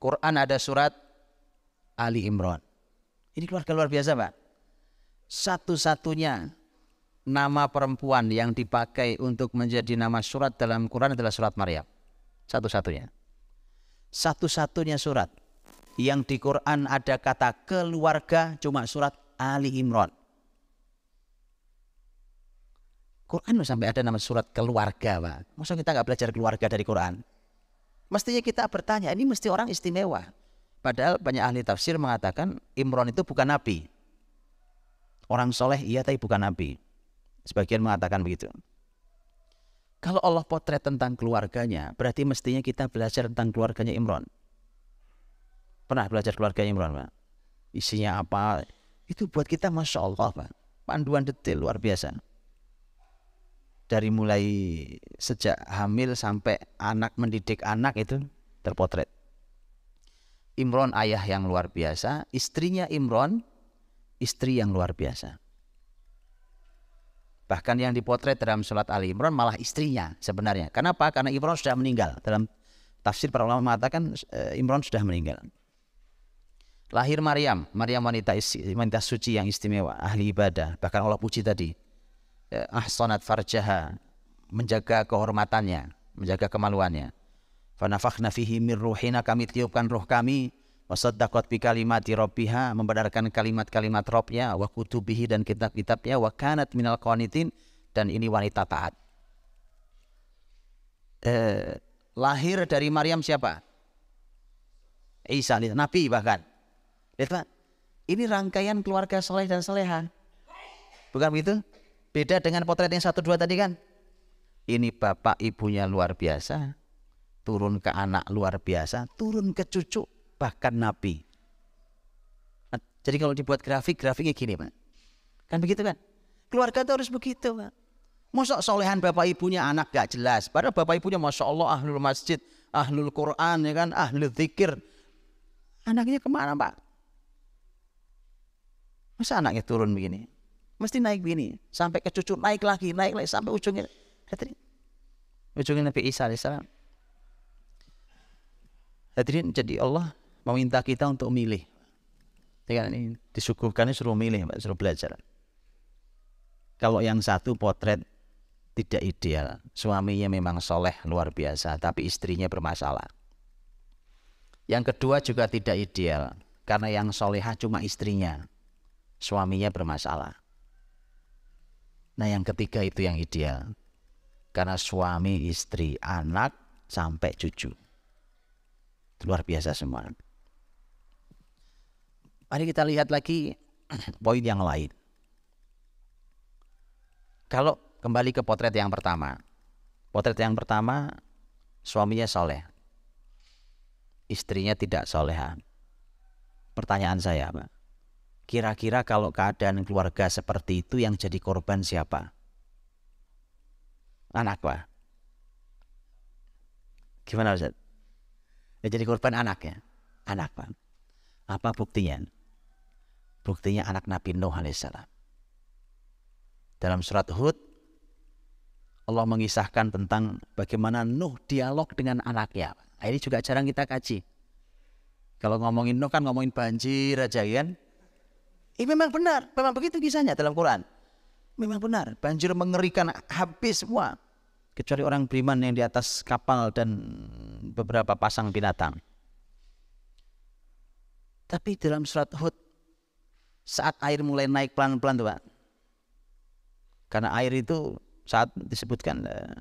Quran ada surat Ali Imran. Ini keluarga luar biasa Pak. Satu-satunya nama perempuan yang dipakai untuk menjadi nama surat dalam Quran adalah surat Maryam. Satu-satunya. Satu-satunya surat yang di Quran ada kata keluarga cuma surat Ali Imran. Quran sampai ada nama surat keluarga, Pak. Masa kita nggak belajar keluarga dari Quran? Mestinya kita bertanya, ini mesti orang istimewa. Padahal banyak ahli tafsir mengatakan Imron itu bukan nabi. Orang soleh iya tapi bukan nabi. Sebagian mengatakan begitu. Kalau Allah potret tentang keluarganya, berarti mestinya kita belajar tentang keluarganya Imron. Pernah belajar keluarganya Imron, Pak? Isinya apa? Itu buat kita Masya Allah, Pak. Panduan detail luar biasa. Dari mulai sejak hamil sampai anak mendidik anak itu terpotret. Imron ayah yang luar biasa, istrinya Imron istri yang luar biasa. Bahkan yang dipotret dalam surat Ali Imran malah istrinya sebenarnya. Kenapa? Karena Imran sudah meninggal. Dalam tafsir para ulama mengatakan eh, Imran sudah meninggal. Lahir Maryam, Maryam wanita wanita suci yang istimewa, ahli ibadah. Bahkan Allah puji tadi. Eh, ahsanat farjaha, menjaga kehormatannya, menjaga kemaluannya. Fanafakhna fihi mir ruhina kami tiupkan roh kami wasaddaqat bi kalimati rabbiha membenarkan kalimat-kalimat Rabbnya wa kutubihi dan kitab-kitabnya wa kanat minal qanitin dan ini wanita taat. Eh, lahir dari Maryam siapa? Isa, Nabi bahkan. Lihat Pak, ini rangkaian keluarga soleh dan soleha. Bukan begitu? Beda dengan potret yang satu dua tadi kan? Ini bapak ibunya luar biasa, turun ke anak luar biasa, turun ke cucu, bahkan nabi. Nah, jadi kalau dibuat grafik, grafiknya gini Pak. Kan begitu kan? Keluarga itu harus begitu Pak. Masa solehan bapak ibunya anak gak jelas. Padahal bapak ibunya Masya Allah ahlul masjid, ahlul Quran ya kan, ahlul zikir. Anaknya ke mana Pak? Masa anaknya turun begini? Mesti naik begini. Sampai ke cucu naik lagi, naik lagi. Sampai ujungnya. Lihat Ujungnya Nabi Isa alaihissalam. Hadirin jadi Allah meminta kita untuk milih. Kan ini disuguhkan suruh milih, suruh belajar. Kalau yang satu potret tidak ideal, suaminya memang soleh luar biasa, tapi istrinya bermasalah. Yang kedua juga tidak ideal, karena yang solehah cuma istrinya, suaminya bermasalah. Nah yang ketiga itu yang ideal, karena suami, istri, anak, sampai cucu luar biasa semua. Mari kita lihat lagi poin yang lain. Kalau kembali ke potret yang pertama. Potret yang pertama suaminya soleh. Istrinya tidak soleha. Pertanyaan saya, Pak. Kira-kira kalau keadaan keluarga seperti itu yang jadi korban siapa? Anak, Pak. Gimana Ustaz? Ya, jadi korban anaknya. Anak Pak. Apa buktinya? Buktinya anak Nabi Nuh alaihissalam. Dalam surat Hud Allah mengisahkan tentang bagaimana Nuh dialog dengan anaknya. Nah, ini juga jarang kita kaji. Kalau ngomongin Nuh kan ngomongin banjir aja kan. Ini memang benar, memang begitu kisahnya dalam Quran. Memang benar, banjir mengerikan habis semua kecuali orang beriman yang di atas kapal dan beberapa pasang binatang. Tapi dalam surat Hud saat air mulai naik pelan-pelan tuh Pak. Karena air itu saat disebutkan eh,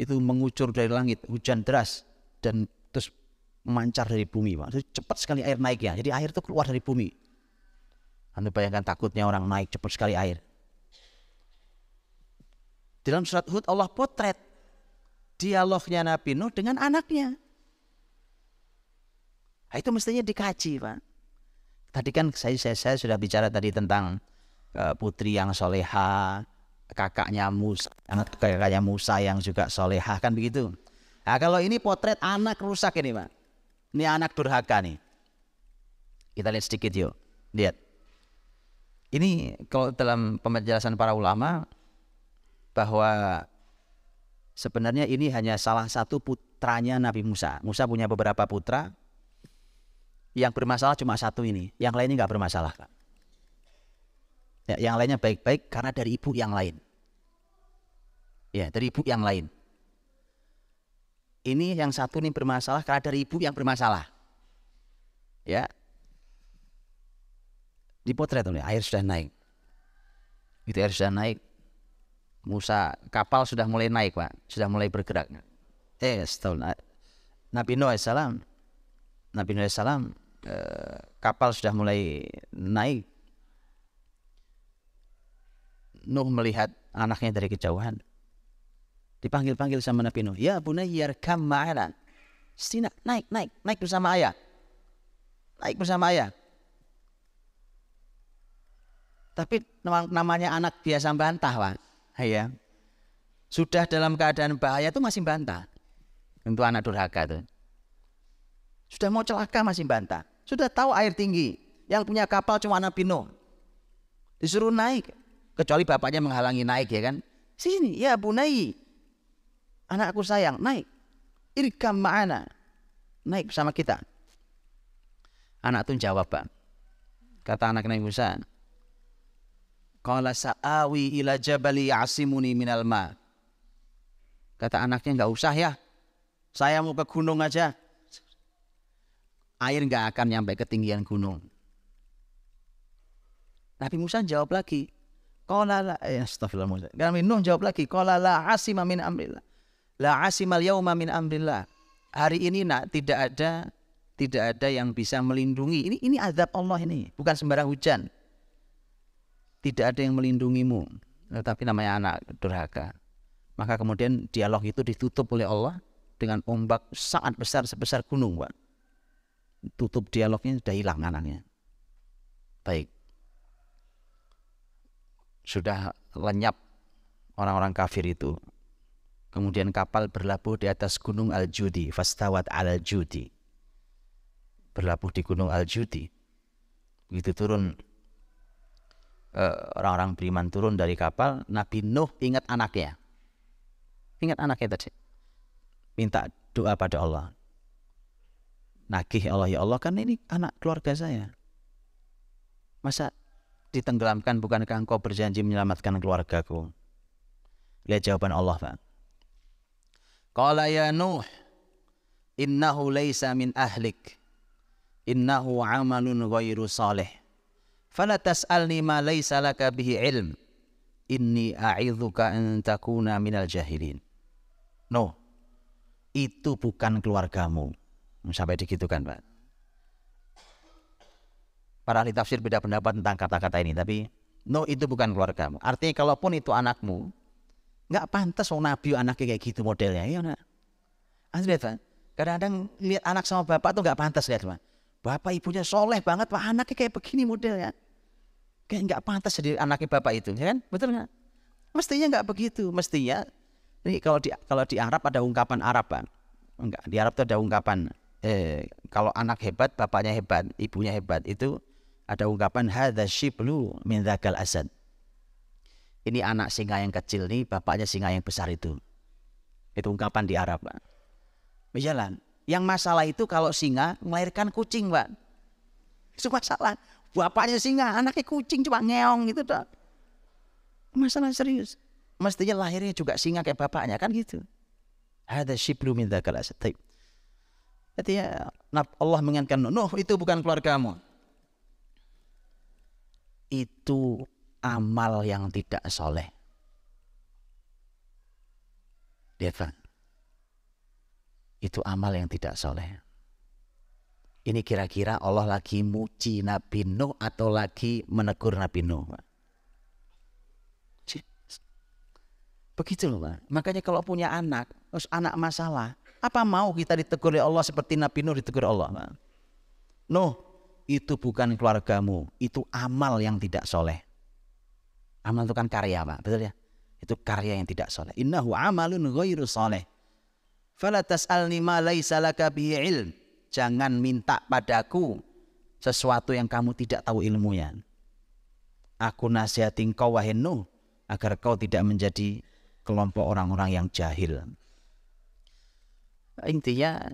itu mengucur dari langit, hujan deras dan terus memancar dari bumi Pak. Jadi cepat sekali air naiknya. Jadi air itu keluar dari bumi. Anda bayangkan takutnya orang naik cepat sekali air. Dalam surat Hud Allah potret dialognya Nabi Nuh dengan anaknya. Nah, itu mestinya dikaji, Pak. Tadi kan saya, saya, saya sudah bicara tadi tentang uh, putri yang soleha, kakaknya Musa, anak kakaknya Musa yang juga soleha kan begitu. Nah, kalau ini potret anak rusak ini, Pak. Ini anak durhaka nih. Kita lihat sedikit yuk. Lihat. Ini kalau dalam penjelasan para ulama bahwa sebenarnya ini hanya salah satu putranya Nabi Musa. Musa punya beberapa putra, yang bermasalah cuma satu ini, yang lainnya nggak bermasalah. Ya, yang lainnya baik-baik karena dari ibu yang lain. Ya, dari ibu yang lain. Ini yang satu ini bermasalah karena dari ibu yang bermasalah. Ya. Dipotret oleh air sudah naik. Itu air sudah naik. Musa kapal sudah mulai naik pak, sudah mulai bergerak. Eh, setahun Nabi Nuh salam, Nabi Nuh salam eh, kapal sudah mulai naik Nuh melihat anaknya dari kejauhan dipanggil-panggil sama Nabi Nuh ya bunayyar kam ma'ana Sina, naik naik naik bersama ayah naik bersama ayah tapi namanya anak biasa bantah pak. Ya sudah dalam keadaan bahaya itu masih bantah. Untuk anak durhaka itu sudah mau celaka masih bantah. Sudah tahu air tinggi. Yang punya kapal cuma Nabi Nuh disuruh naik. Kecuali bapaknya menghalangi naik ya kan? Sini ya bunai anakku sayang naik. Irkam ma'ana. Naik bersama kita. Anak itu jawab pak. Kata anak Nabi Musa Qala sa'awi ila jabali asimuni minal ma. Kata anaknya nggak usah ya. Saya mau ke gunung aja. Air nggak akan nyampe ketinggian gunung. Nabi Musa jawab lagi. Qala la eh, astagfirullah. Nabi Nuh jawab lagi. Qala la asima min amrillah. La asimal yauma min amrillah. Hari ini nak tidak ada tidak ada yang bisa melindungi. Ini ini azab Allah ini, bukan sembarang hujan tidak ada yang melindungimu. Tetapi namanya anak durhaka. Maka kemudian dialog itu ditutup oleh Allah dengan ombak sangat besar sebesar gunung Pak. Tutup dialognya sudah hilang anaknya. Baik. Sudah lenyap orang-orang kafir itu. Kemudian kapal berlabuh di atas gunung Al-Judi fastawat al-Judi. Berlabuh di gunung Al-Judi. Begitu turun orang-orang beriman turun dari kapal, Nabi Nuh ingat anaknya. Ingat anaknya tadi. Minta doa pada Allah. Nagih Allah, ya Allah kan ini anak keluarga saya. Masa ditenggelamkan bukankah engkau berjanji menyelamatkan keluargaku? Lihat jawaban Allah, Pak. Qala ya Nuh, innahu laysa min ahlik. Innahu amalun ghairu salih fala tas'alni ma laysa laka bihi ilm. Inni a'idzuka an takuna minal jahilin. No. Itu bukan keluargamu. Sampai digitukan Pak? Para ahli tafsir beda pendapat tentang kata-kata ini tapi no itu bukan keluargamu. Artinya kalaupun itu anakmu nggak pantas oh nabi anaknya kayak gitu modelnya ya nak Pak. Kadang-kadang lihat anak sama bapak tuh nggak pantas lihat Pak Bapak ibunya soleh banget, Pak anaknya kayak begini modelnya. Kayak nggak pantas jadi anaknya bapak itu, ya kan? Betul nggak? Mestinya nggak begitu. Mestinya ini kalau di kalau di Arab ada ungkapan Arab, Pak. Enggak, di Arab itu ada ungkapan eh, kalau anak hebat, bapaknya hebat, ibunya hebat itu ada ungkapan hadza shiblu min dzakal asad. Ini anak singa yang kecil nih, bapaknya singa yang besar itu. Itu ungkapan di Arab, Pak. Berjalan. Yang masalah itu kalau singa melahirkan kucing, Pak. Itu masalah. Bapaknya singa, anaknya kucing cuma ngeong gitu, Pak. Masalah serius. Mestinya lahirnya juga singa kayak bapaknya kan gitu. Ada shiblu min dzakal asad. Jadi ya Allah mengingatkan Nuh itu bukan keluargamu. Itu amal yang tidak soleh. Lihat Pak itu amal yang tidak soleh. Ini kira-kira Allah lagi muji Nabi Nuh atau lagi menegur Nabi Nuh. Begitu loh Pak. Makanya kalau punya anak, terus anak masalah, apa mau kita ditegur oleh Allah seperti Nabi Nuh ditegur Allah? Nuh, itu bukan keluargamu, itu amal yang tidak soleh. Amal itu kan karya Pak, betul ya? Itu karya yang tidak soleh. Innahu amalun ghairu soleh. Fala tas'alni ma laisa ilm. Jangan minta padaku sesuatu yang kamu tidak tahu ilmunya. Aku nasihatin kau wahai Nuh agar kau tidak menjadi kelompok orang-orang yang jahil. Intinya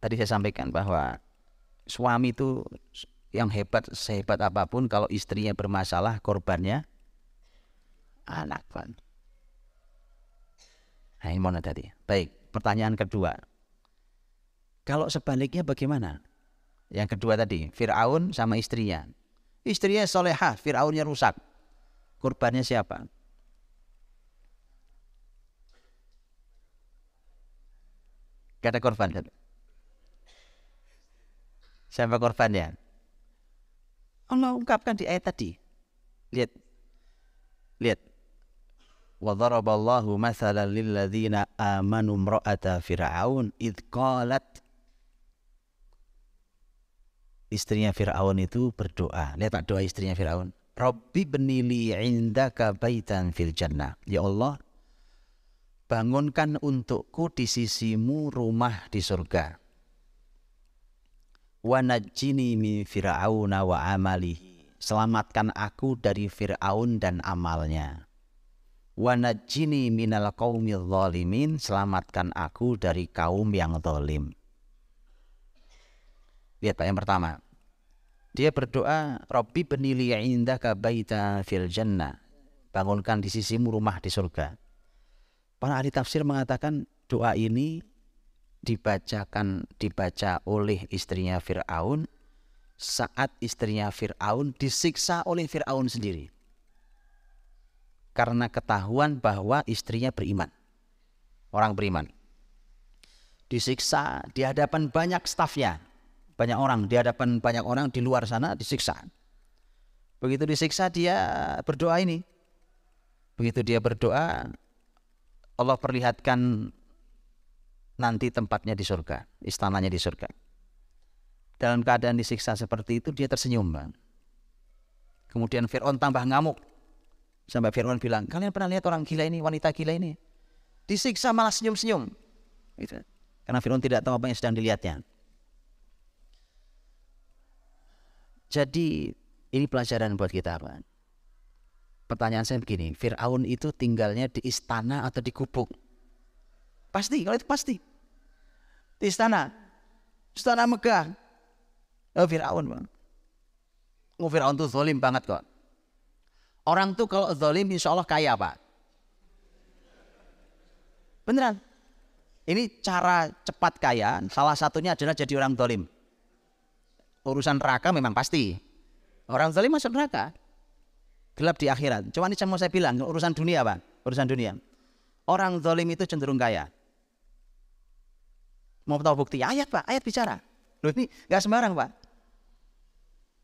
tadi saya sampaikan bahwa suami itu yang hebat sehebat apa pun kalau istrinya bermasalah korbannya anak kan. Nah ini tadi. Baik, pertanyaan kedua. Kalau sebaliknya bagaimana? Yang kedua tadi, Fir'aun sama istrinya. Istrinya solehah, Fir'aunnya rusak. Kurbannya siapa? Gak ada korban. Siapa korbannya? Allah ungkapkan di ayat tadi. Lihat. Lihat. Daraballahu mathalan lil ladzina amanu imra'ata fir'aun id qalat Istrinya Fir'aun itu berdoa. Lihat Pak doa istrinya Fir'aun. Rabbi benili indaka baitan fil jannah. Ya Allah, bangunkan untukku di sisimu rumah di surga. Wa najjini min fir'auna wa amalihi. Selamatkan aku dari Fir'aun dan amalnya. Wa najjini minal qaumil zalimin. Selamatkan aku dari kaum yang zalim. Lihat Pak yang pertama. Dia berdoa, Rabbi benili indaka baita fil jannah. Bangunkan di sisimu rumah di surga. Para ahli tafsir mengatakan doa ini dibacakan dibaca oleh istrinya Fir'aun saat istrinya Fir'aun disiksa oleh Fir'aun sendiri. Karena ketahuan bahwa istrinya beriman. Orang beriman. Disiksa di hadapan banyak stafnya. Banyak orang, di hadapan banyak orang di luar sana disiksa. Begitu disiksa dia berdoa ini. Begitu dia berdoa, Allah perlihatkan nanti tempatnya di surga, istananya di surga. Dalam keadaan disiksa seperti itu dia tersenyum. Kemudian Fir'aun tambah ngamuk. Sampai Fir'aun bilang, kalian pernah lihat orang gila ini, wanita gila ini? Disiksa malah senyum-senyum. Gitu. Karena Fir'aun tidak tahu apa yang sedang dilihatnya. Jadi ini pelajaran buat kita, Pak. Pertanyaan saya begini, Fir'aun itu tinggalnya di istana atau di gubuk? Pasti, kalau itu pasti. Di istana. Istana Megah. Oh, Fir'aun, Bang. Oh, Fir'aun tuh zolim banget kok. Orang tuh kalau zolim insya Allah kaya, Pak. Beneran. Ini cara cepat kaya, salah satunya adalah jadi orang zolim. Urusan neraka memang pasti. Orang zolim masuk neraka gelap di akhirat. Cuma ini mau saya bilang, urusan dunia Pak, urusan dunia. Orang zalim itu cenderung kaya. Mau tahu bukti? Ayat Pak, ayat bicara. Loh ini gak sembarang Pak.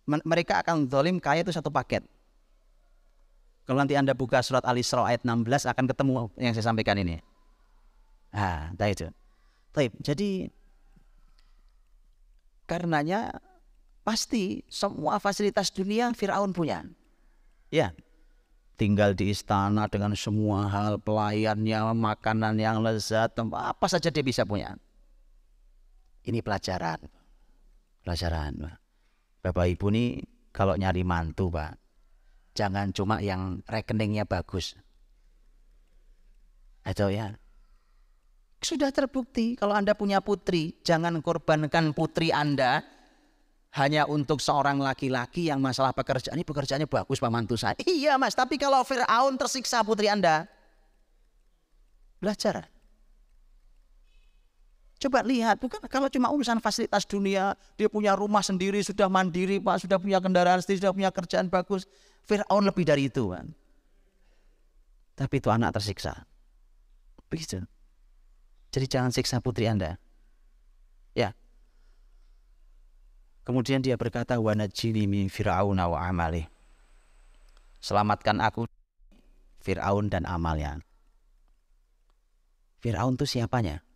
Mereka akan zalim kaya itu satu paket. Kalau nanti Anda buka surat Al-Isra ayat 16 akan ketemu yang saya sampaikan ini. Ah, nah itu. Taib. Jadi karenanya pasti semua fasilitas dunia Firaun punya. Ya, tinggal di istana dengan semua hal pelayannya, makanan yang lezat, apa saja dia bisa punya. Ini pelajaran. Pelajaran. Bapak Ibu nih kalau nyari mantu, Pak, jangan cuma yang rekeningnya bagus. Atau ya, sudah terbukti kalau Anda punya putri, jangan korbankan putri Anda hanya untuk seorang laki-laki yang masalah pekerjaan ini pekerjaannya bagus Pak Mantu saya. Iya Mas, tapi kalau Fir'aun tersiksa putri Anda, belajar. Coba lihat, bukan kalau cuma urusan fasilitas dunia, dia punya rumah sendiri, sudah mandiri Pak, sudah punya kendaraan sendiri, sudah punya kerjaan bagus. Fir'aun lebih dari itu kan. Tapi itu anak tersiksa. Begitu. Jadi jangan siksa putri Anda. Ya, Kemudian dia berkata, "Wa najini min fir'auna wa amali." Selamatkan aku Fir'aun dan amalnya. Fir'aun itu siapanya?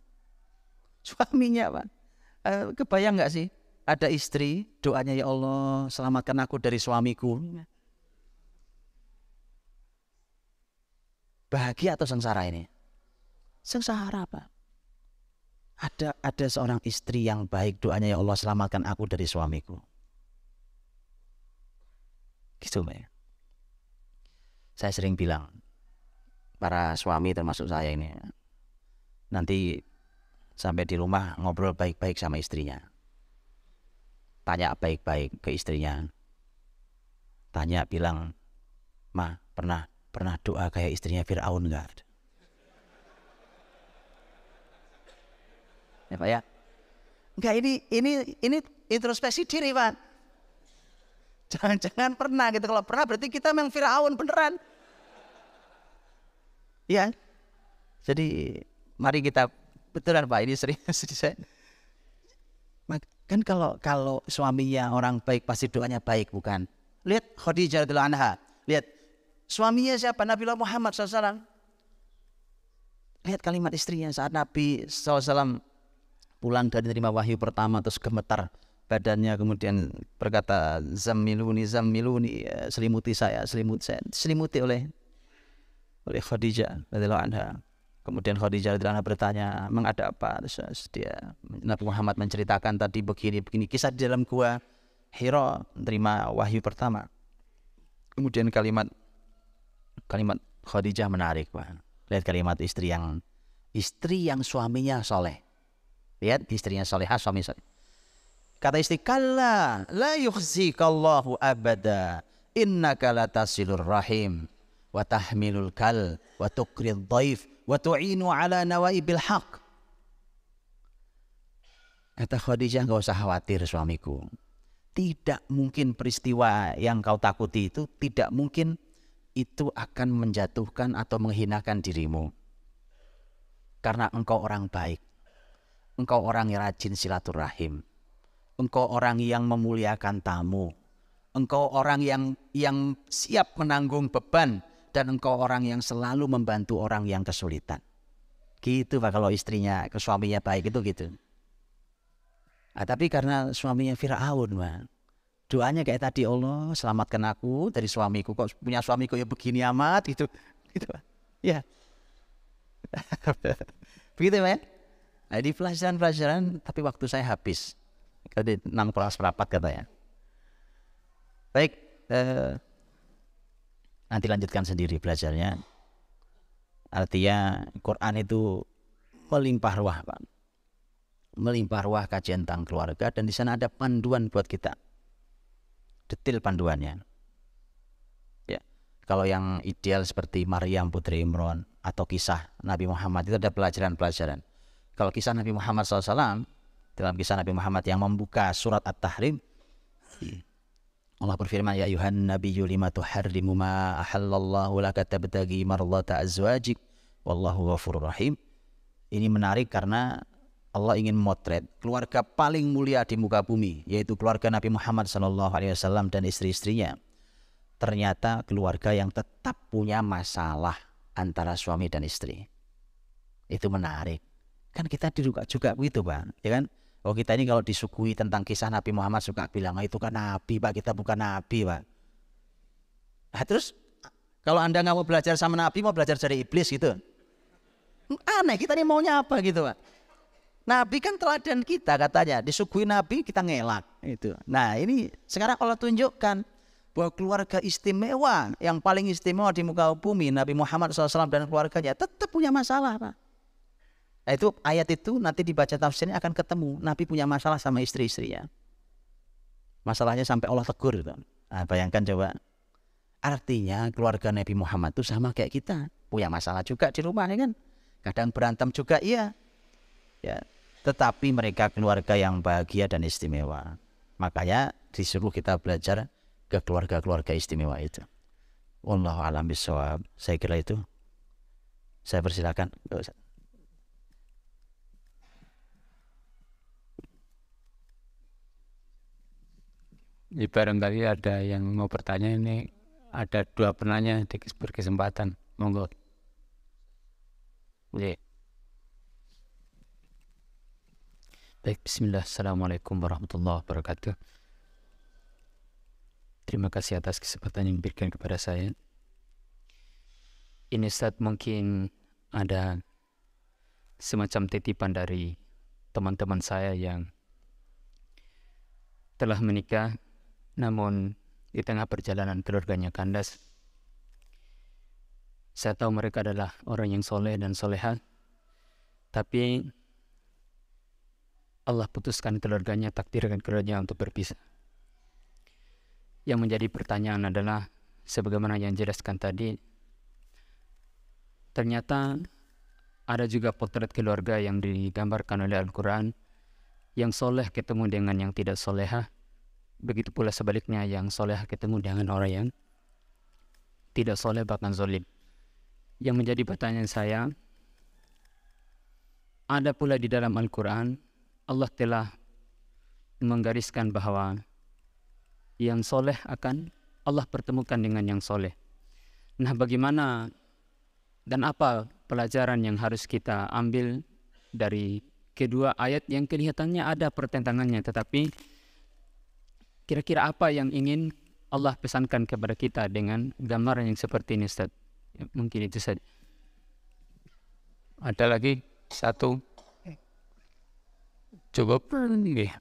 Suaminya, Pak. Eh, kebayang nggak sih? Ada istri, doanya ya Allah, selamatkan aku dari suamiku. Bahagia atau sengsara ini? Sengsara, Pak ada ada seorang istri yang baik doanya ya Allah selamatkan aku dari suamiku. Gitu ya. Saya sering bilang para suami termasuk saya ini nanti sampai di rumah ngobrol baik-baik sama istrinya. Tanya baik-baik ke istrinya. Tanya bilang, "Ma, pernah pernah doa kayak istrinya Firaun enggak?" ya Pak ya. Enggak ini ini ini introspeksi diri Pak. Jangan-jangan pernah gitu. Kalau pernah berarti kita memang Firaun beneran. Iya. Jadi mari kita betulan Pak ini serius saya. Kan kalau kalau suaminya orang baik pasti doanya baik bukan? Lihat Khadijah radhiyallahu anha. Lihat suaminya siapa? Nabi Muhammad SAW. Lihat kalimat istrinya saat Nabi SAW pulang dari terima wahyu pertama terus gemetar badannya kemudian berkata zammiluni ya, selimuti saya selimuti saya selimuti oleh oleh Khadijah radhiyallahu anha Kemudian Khadijah radhiyallahu bertanya, "Emang ada apa?" Terus dia Nabi Muhammad menceritakan tadi begini begini kisah di dalam gua Hira menerima wahyu pertama. Kemudian kalimat kalimat Khadijah menarik, Pak. Lihat kalimat istri yang istri yang suaminya soleh. Lihat istrinya solehah, suami soleh. Kata istri, "Kalla la yukhzikallahu abada. Innaka latasilur rahim wa tahmilul kal wa tuqrid dhaif wa tu'inu ala nawaibil haq. Kata Khadijah nggak usah khawatir suamiku. Tidak mungkin peristiwa yang kau takuti itu tidak mungkin itu akan menjatuhkan atau menghinakan dirimu. Karena engkau orang baik. Engkau orang yang rajin silaturahim. Engkau orang yang memuliakan tamu. Engkau orang yang yang siap menanggung beban dan engkau orang yang selalu membantu orang yang kesulitan. Gitu Pak kalau istrinya ke suaminya baik itu gitu. Nah, tapi karena suaminya Fir'aun Pak. Doanya kayak tadi Allah selamatkan aku dari suamiku. Kok punya suamiku ya begini amat gitu. Gitu. Ya. Begitu Pak. Nah, di pelajaran-pelajaran tapi waktu saya habis. Di enam kelas rapat katanya. Baik, eh, Nanti lanjutkan sendiri belajarnya. Artinya Quran itu melimpah ruah, Pak. Melimpah ruah kajian tentang keluarga dan di sana ada panduan buat kita. Detail panduannya. Ya. Kalau yang ideal seperti Maryam putri Imran atau kisah Nabi Muhammad itu ada pelajaran-pelajaran. Kalau kisah Nabi Muhammad SAW dalam kisah Nabi Muhammad yang membuka surat At-Tahrim Allah berfirman ya ayuhan nabiyyu lima tuharrimu ma ahallallahu laka tabtagi mardata azwajik wallahu ghafurur rahim. Ini menarik karena Allah ingin memotret keluarga paling mulia di muka bumi yaitu keluarga Nabi Muhammad wasallam dan istri-istrinya. Ternyata keluarga yang tetap punya masalah antara suami dan istri. Itu menarik. Kan kita juga juga begitu, Bang, ya kan? Oh kita ini kalau disukui tentang kisah Nabi Muhammad suka bilang oh, itu kan Nabi pak kita bukan Nabi pak. Nah, terus kalau anda nggak mau belajar sama Nabi mau belajar dari iblis gitu. Aneh kita ini maunya apa gitu pak. Nabi kan teladan kita katanya disukui Nabi kita ngelak itu. Nah ini sekarang Allah tunjukkan bahwa keluarga istimewa yang paling istimewa di muka bumi Nabi Muhammad SAW dan keluarganya tetap punya masalah pak. Nah, itu ayat itu nanti dibaca tafsirnya akan ketemu Nabi punya masalah sama istri-istrinya. Masalahnya sampai Allah tegur itu. Nah, bayangkan coba. Artinya keluarga Nabi Muhammad itu sama kayak kita, punya masalah juga di rumah ya kan. Kadang berantem juga iya. Ya, tetapi mereka keluarga yang bahagia dan istimewa. Makanya disuruh kita belajar ke keluarga-keluarga istimewa itu. Wallahu alam bisawab. Saya kira itu. Saya persilakan. Ini barangkali ada yang mau bertanya ini ada dua penanya di berkesempatan. Monggo. Oke. Baik, bismillah. Assalamualaikum warahmatullahi wabarakatuh. Terima kasih atas kesempatan yang diberikan kepada saya. Ini saat mungkin ada semacam titipan dari teman-teman saya yang telah menikah namun di tengah perjalanan keluarganya kandas. Saya tahu mereka adalah orang yang soleh dan soleha. Tapi Allah putuskan keluarganya, takdirkan keluarganya untuk berpisah. Yang menjadi pertanyaan adalah, sebagaimana yang jelaskan tadi, ternyata ada juga potret keluarga yang digambarkan oleh Al-Quran, yang soleh ketemu dengan yang tidak soleha, Begitu pula sebaliknya yang soleh ketemu dengan orang yang tidak soleh bahkan zolim. Yang menjadi pertanyaan saya, ada pula di dalam Al-Quran, Allah telah menggariskan bahwa yang soleh akan Allah pertemukan dengan yang soleh. Nah, bagaimana dan apa pelajaran yang harus kita ambil dari kedua ayat yang kelihatannya ada pertentangannya, tetapi kira-kira apa yang ingin Allah pesankan kepada kita dengan gambaran yang seperti ini, Ustaz? Ya, mungkin itu saja. Ada lagi satu. Cukup. Nggih.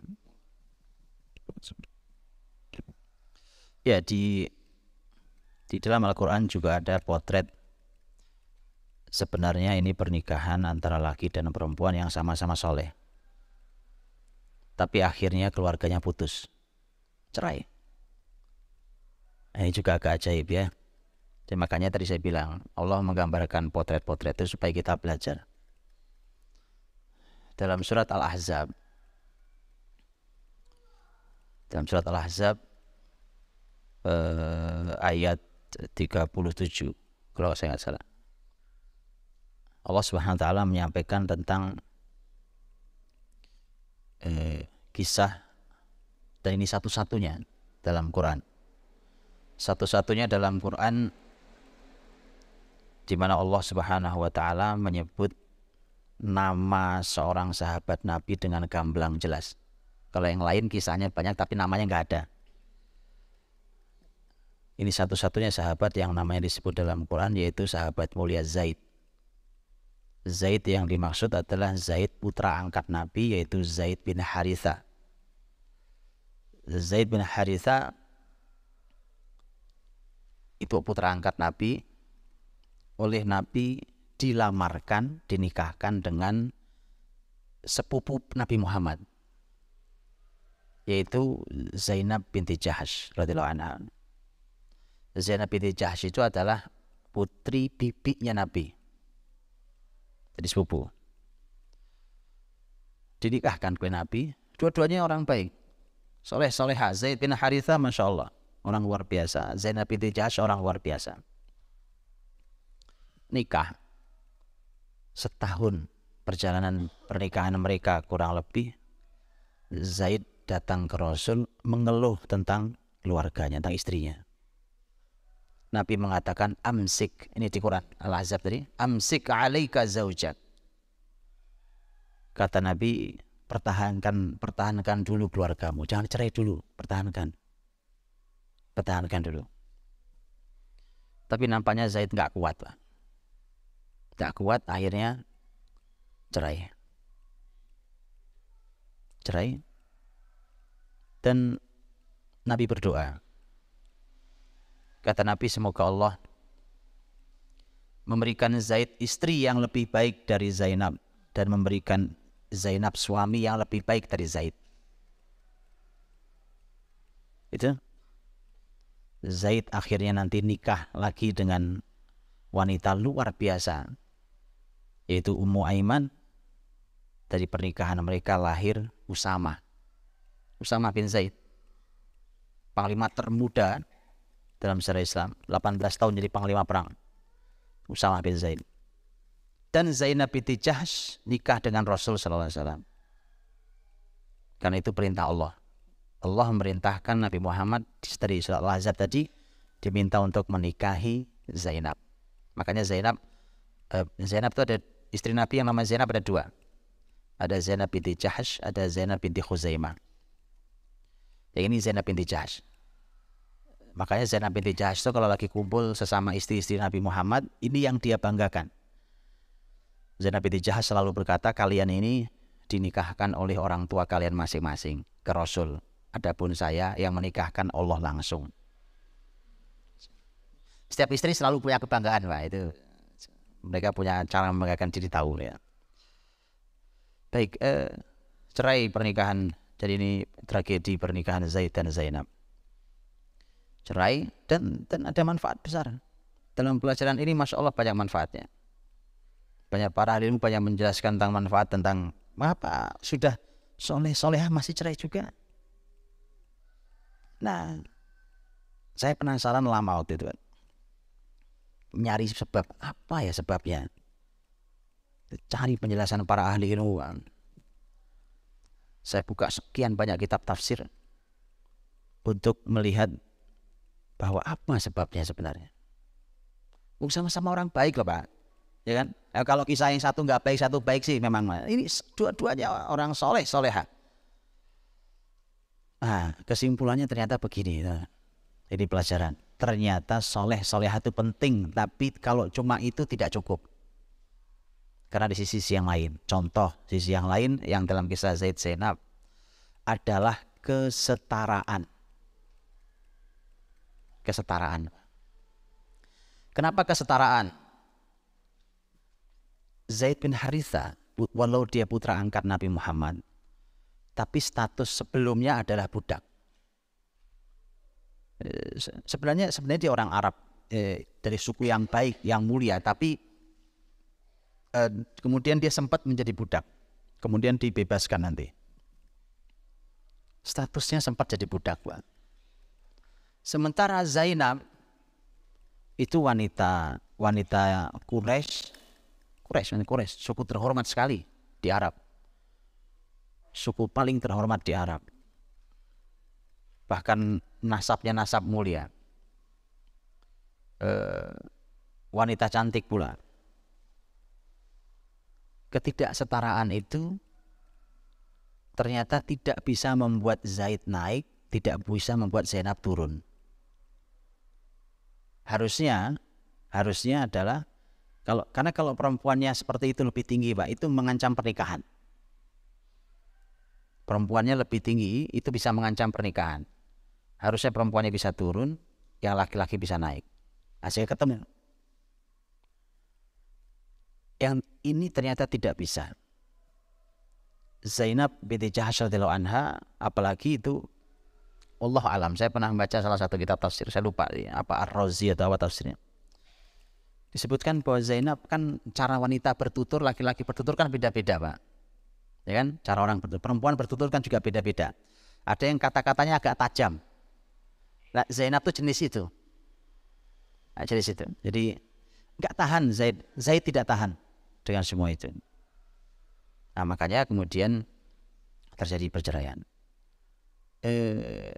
Ya di di dalam Al-Quran juga ada potret sebenarnya ini pernikahan antara laki dan perempuan yang sama-sama soleh. Tapi akhirnya keluarganya putus. Cerai. Ini juga agak ajaib ya. Jadi makanya tadi saya bilang Allah menggambarkan potret-potret itu supaya kita belajar. Dalam surat Al-Ahzab dalam surat Al-Ahzab eh, ayat 37 kalau saya nggak salah. Allah Subhanahu wa taala menyampaikan tentang eh, kisah dan ini satu-satunya dalam Quran. Satu-satunya dalam Quran di mana Allah Subhanahu wa taala menyebut nama seorang sahabat Nabi dengan gamblang jelas. Kalau yang lain kisahnya banyak tapi namanya nggak ada. Ini satu-satunya sahabat yang namanya disebut dalam Quran yaitu sahabat mulia Zaid. Zaid yang dimaksud adalah Zaid putra angkat Nabi yaitu Zaid bin Haritha. Zaid bin Haritha itu putra angkat Nabi oleh Nabi dilamarkan, dinikahkan dengan sepupu Nabi Muhammad yaitu Zainab binti Jahash radhiyallahu anha. Zainab binti Jahash itu adalah putri bibinya Nabi. Jadi sepupu. Dinikahkan ke Nabi, dua-duanya orang baik. Soleh soleha, Zaid bin Haritha, Masya Allah. Orang luar biasa. Zainab binti Jahash, orang luar biasa. Nikah. Setahun perjalanan pernikahan mereka kurang lebih. Zaid datang ke Rasul mengeluh tentang keluarganya, tentang istrinya. Nabi mengatakan amsik, ini di Quran Al-Ahzab tadi, amsik alaika zaujak. Kata Nabi, pertahankan pertahankan dulu keluargamu, jangan cerai dulu, pertahankan. Pertahankan dulu. Tapi nampaknya Zaid nggak kuat, Pak. Nggak kuat, akhirnya cerai. Cerai, dan Nabi berdoa. Kata Nabi semoga Allah memberikan Zaid istri yang lebih baik dari Zainab dan memberikan Zainab suami yang lebih baik dari Zaid. Itu Zaid akhirnya nanti nikah lagi dengan wanita luar biasa yaitu Ummu Aiman dari pernikahan mereka lahir Usama. Usama bin Zaid. Panglima termuda dalam sejarah Islam. 18 tahun jadi panglima perang. Usama bin Zaid. Dan Zainab binti Jahsh nikah dengan Rasul sallallahu alaihi wasallam. Karena itu perintah Allah. Allah memerintahkan Nabi Muhammad dari surat Al-Ahzab tadi diminta untuk menikahi Zainab. Makanya Zainab eh, Zainab itu ada istri Nabi yang nama Zainab ada dua ada Zainab binti Jahsh ada Zainab binti Khuzaimah yang ini Zainab binti Jahsh. Makanya Zainab binti Jahsh itu kalau lagi kumpul sesama istri-istri Nabi Muhammad, ini yang dia banggakan. Zainab binti Jahsh selalu berkata, kalian ini dinikahkan oleh orang tua kalian masing-masing ke Rasul. Adapun saya yang menikahkan Allah langsung. Setiap istri selalu punya kebanggaan, Pak. Itu mereka punya cara membanggakan diri tahu ya. Baik, eh, cerai pernikahan jadi ini tragedi pernikahan Zaid dan Zainab. Cerai dan dan ada manfaat besar. Dalam pelajaran ini Masya Allah banyak manfaatnya. Banyak para ahli banyak menjelaskan tentang manfaat tentang apa sudah soleh solehah masih cerai juga. Nah, saya penasaran lama waktu itu nyari sebab apa ya sebabnya cari penjelasan para ahli ilmu Saya buka sekian banyak kitab tafsir untuk melihat bahwa apa sebabnya sebenarnya. Sama-sama orang baik loh pak, ya kan? Eh, kalau kisah yang satu nggak baik satu baik sih memang ini dua-duanya orang soleh soleha. Nah, kesimpulannya ternyata begini. Nah, ini pelajaran. Ternyata soleh soleha itu penting, tapi kalau cuma itu tidak cukup. Karena di sisi, sisi yang lain, contoh sisi yang lain yang dalam kisah Zaid Zainab adalah kesetaraan. Kesetaraan. Kenapa kesetaraan? Zaid bin Haritha, walau dia putra angkat Nabi Muhammad, tapi status sebelumnya adalah budak. Eh, sebenarnya sebenarnya dia orang Arab eh, dari suku yang baik, yang mulia, tapi uh, kemudian dia sempat menjadi budak, kemudian dibebaskan nanti. Statusnya sempat jadi budak, Pak. Sementara Zainab itu wanita wanita Quraisy, Quraisy, Quraisy, suku terhormat sekali di Arab. Suku paling terhormat di Arab. Bahkan nasabnya nasab mulia. Uh, wanita cantik pula ketidaksetaraan itu ternyata tidak bisa membuat Zaid naik, tidak bisa membuat Zainab turun. Harusnya harusnya adalah kalau karena kalau perempuannya seperti itu lebih tinggi, Pak, itu mengancam pernikahan. Perempuannya lebih tinggi itu bisa mengancam pernikahan. Harusnya perempuannya bisa turun, yang laki-laki bisa naik. Hasil ketemu yang ini ternyata tidak bisa. Zainab binti Jahash radhiyallahu anha apalagi itu Allah alam. Saya pernah membaca salah satu kitab tafsir, saya lupa apa Ar-Razi atau apa tafsirnya. Disebutkan bahwa Zainab kan cara wanita bertutur, laki-laki bertutur kan beda-beda, Pak. Ya kan? Cara orang bertutur, perempuan bertutur kan juga beda-beda. Ada yang kata-katanya agak tajam. Nah, Zainab tuh jenis itu. Nah, jenis itu. Jadi nggak tahan Zaid. Zaid tidak tahan dengan semua itu. Nah makanya kemudian terjadi perceraian. Eh,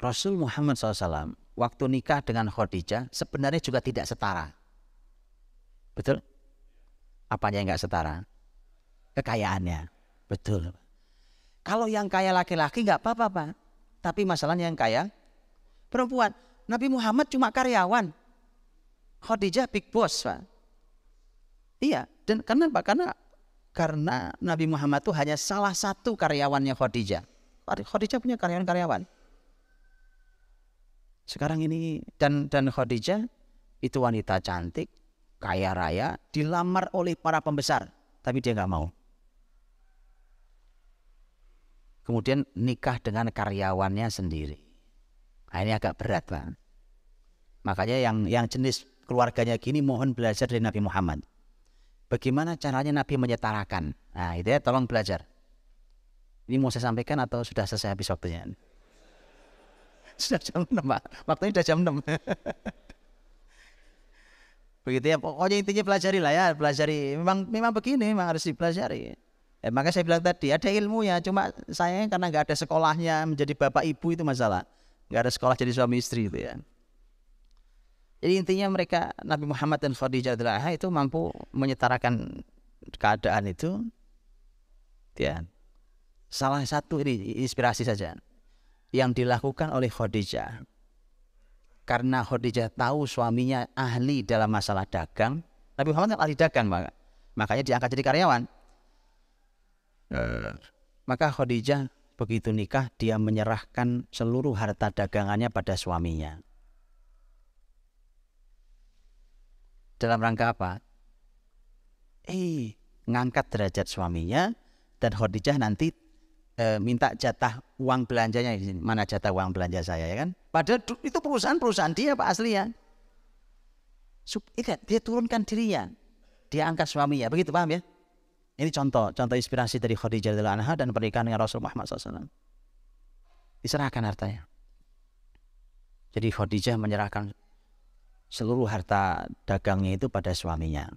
Rasul Muhammad SAW waktu nikah dengan Khadijah sebenarnya juga tidak setara. Betul? Apanya yang nggak setara? Kekayaannya. Betul. Kalau yang kaya laki-laki nggak apa-apa. Tapi masalahnya yang kaya perempuan. Nabi Muhammad cuma karyawan. Khadijah big boss, Pak. Iya, dan karena apa? Karena karena Nabi Muhammad itu hanya salah satu karyawannya Khadijah. Khadijah punya karyawan-karyawan. Sekarang ini dan dan Khadijah itu wanita cantik, kaya raya, dilamar oleh para pembesar, tapi dia nggak mau. Kemudian nikah dengan karyawannya sendiri. Nah, ini agak berat, Pak. Makanya yang yang jenis keluarganya gini mohon belajar dari Nabi Muhammad. Bagaimana caranya Nabi menyetarakan? Nah, itu ya tolong belajar. Ini mau saya sampaikan atau sudah selesai habis waktunya? Sudah jam 6, Pak. Waktunya sudah jam 6. Begitu ya, pokoknya intinya pelajari lah ya, pelajari. Memang memang begini, memang harus dipelajari. Eh, maka saya bilang tadi ada ilmunya, cuma saya karena nggak ada sekolahnya menjadi bapak ibu itu masalah. Nggak ada sekolah jadi suami istri itu ya. Jadi intinya mereka Nabi Muhammad dan Khadijah adalah itu mampu menyetarakan keadaan itu. Ya. Salah satu ini inspirasi saja yang dilakukan oleh Khadijah. Karena Khadijah tahu suaminya ahli dalam masalah dagang. Nabi Muhammad kan ahli dagang, maka. makanya diangkat jadi karyawan. Uh. Maka Khadijah begitu nikah dia menyerahkan seluruh harta dagangannya pada suaminya. Dalam rangka apa? Eh, ngangkat derajat suaminya dan Khadijah nanti e, minta jatah uang belanjanya. Mana jatah uang belanja saya ya kan? Padahal itu perusahaan-perusahaan dia Pak asli ya. Dia turunkan dirinya. Dia angkat suaminya. Begitu paham ya? Ini contoh, contoh inspirasi dari Khadijah radhiyallahu anha dan pernikahan dengan Rasul Muhammad SAW. Diserahkan hartanya. Jadi Khadijah menyerahkan seluruh harta dagangnya itu pada suaminya.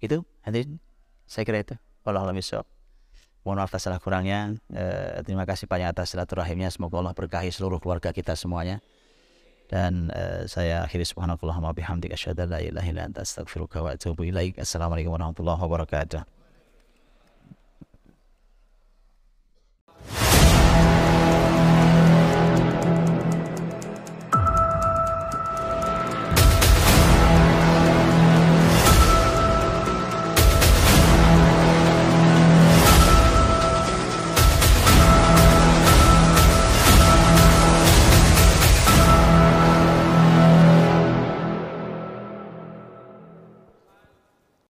Itu, hadirin. Saya kira itu. Allah alam Mohon maaf atas salah kurangnya. Eh, terima kasih banyak atas silaturahimnya. Semoga Allah berkahi seluruh keluarga kita semuanya. Dan eh, saya akhiri subhanallah wa bihamdika asyhadu an la ilaha illa anta astaghfiruka wa atubu ilaik. Assalamualaikum warahmatullahi wabarakatuh.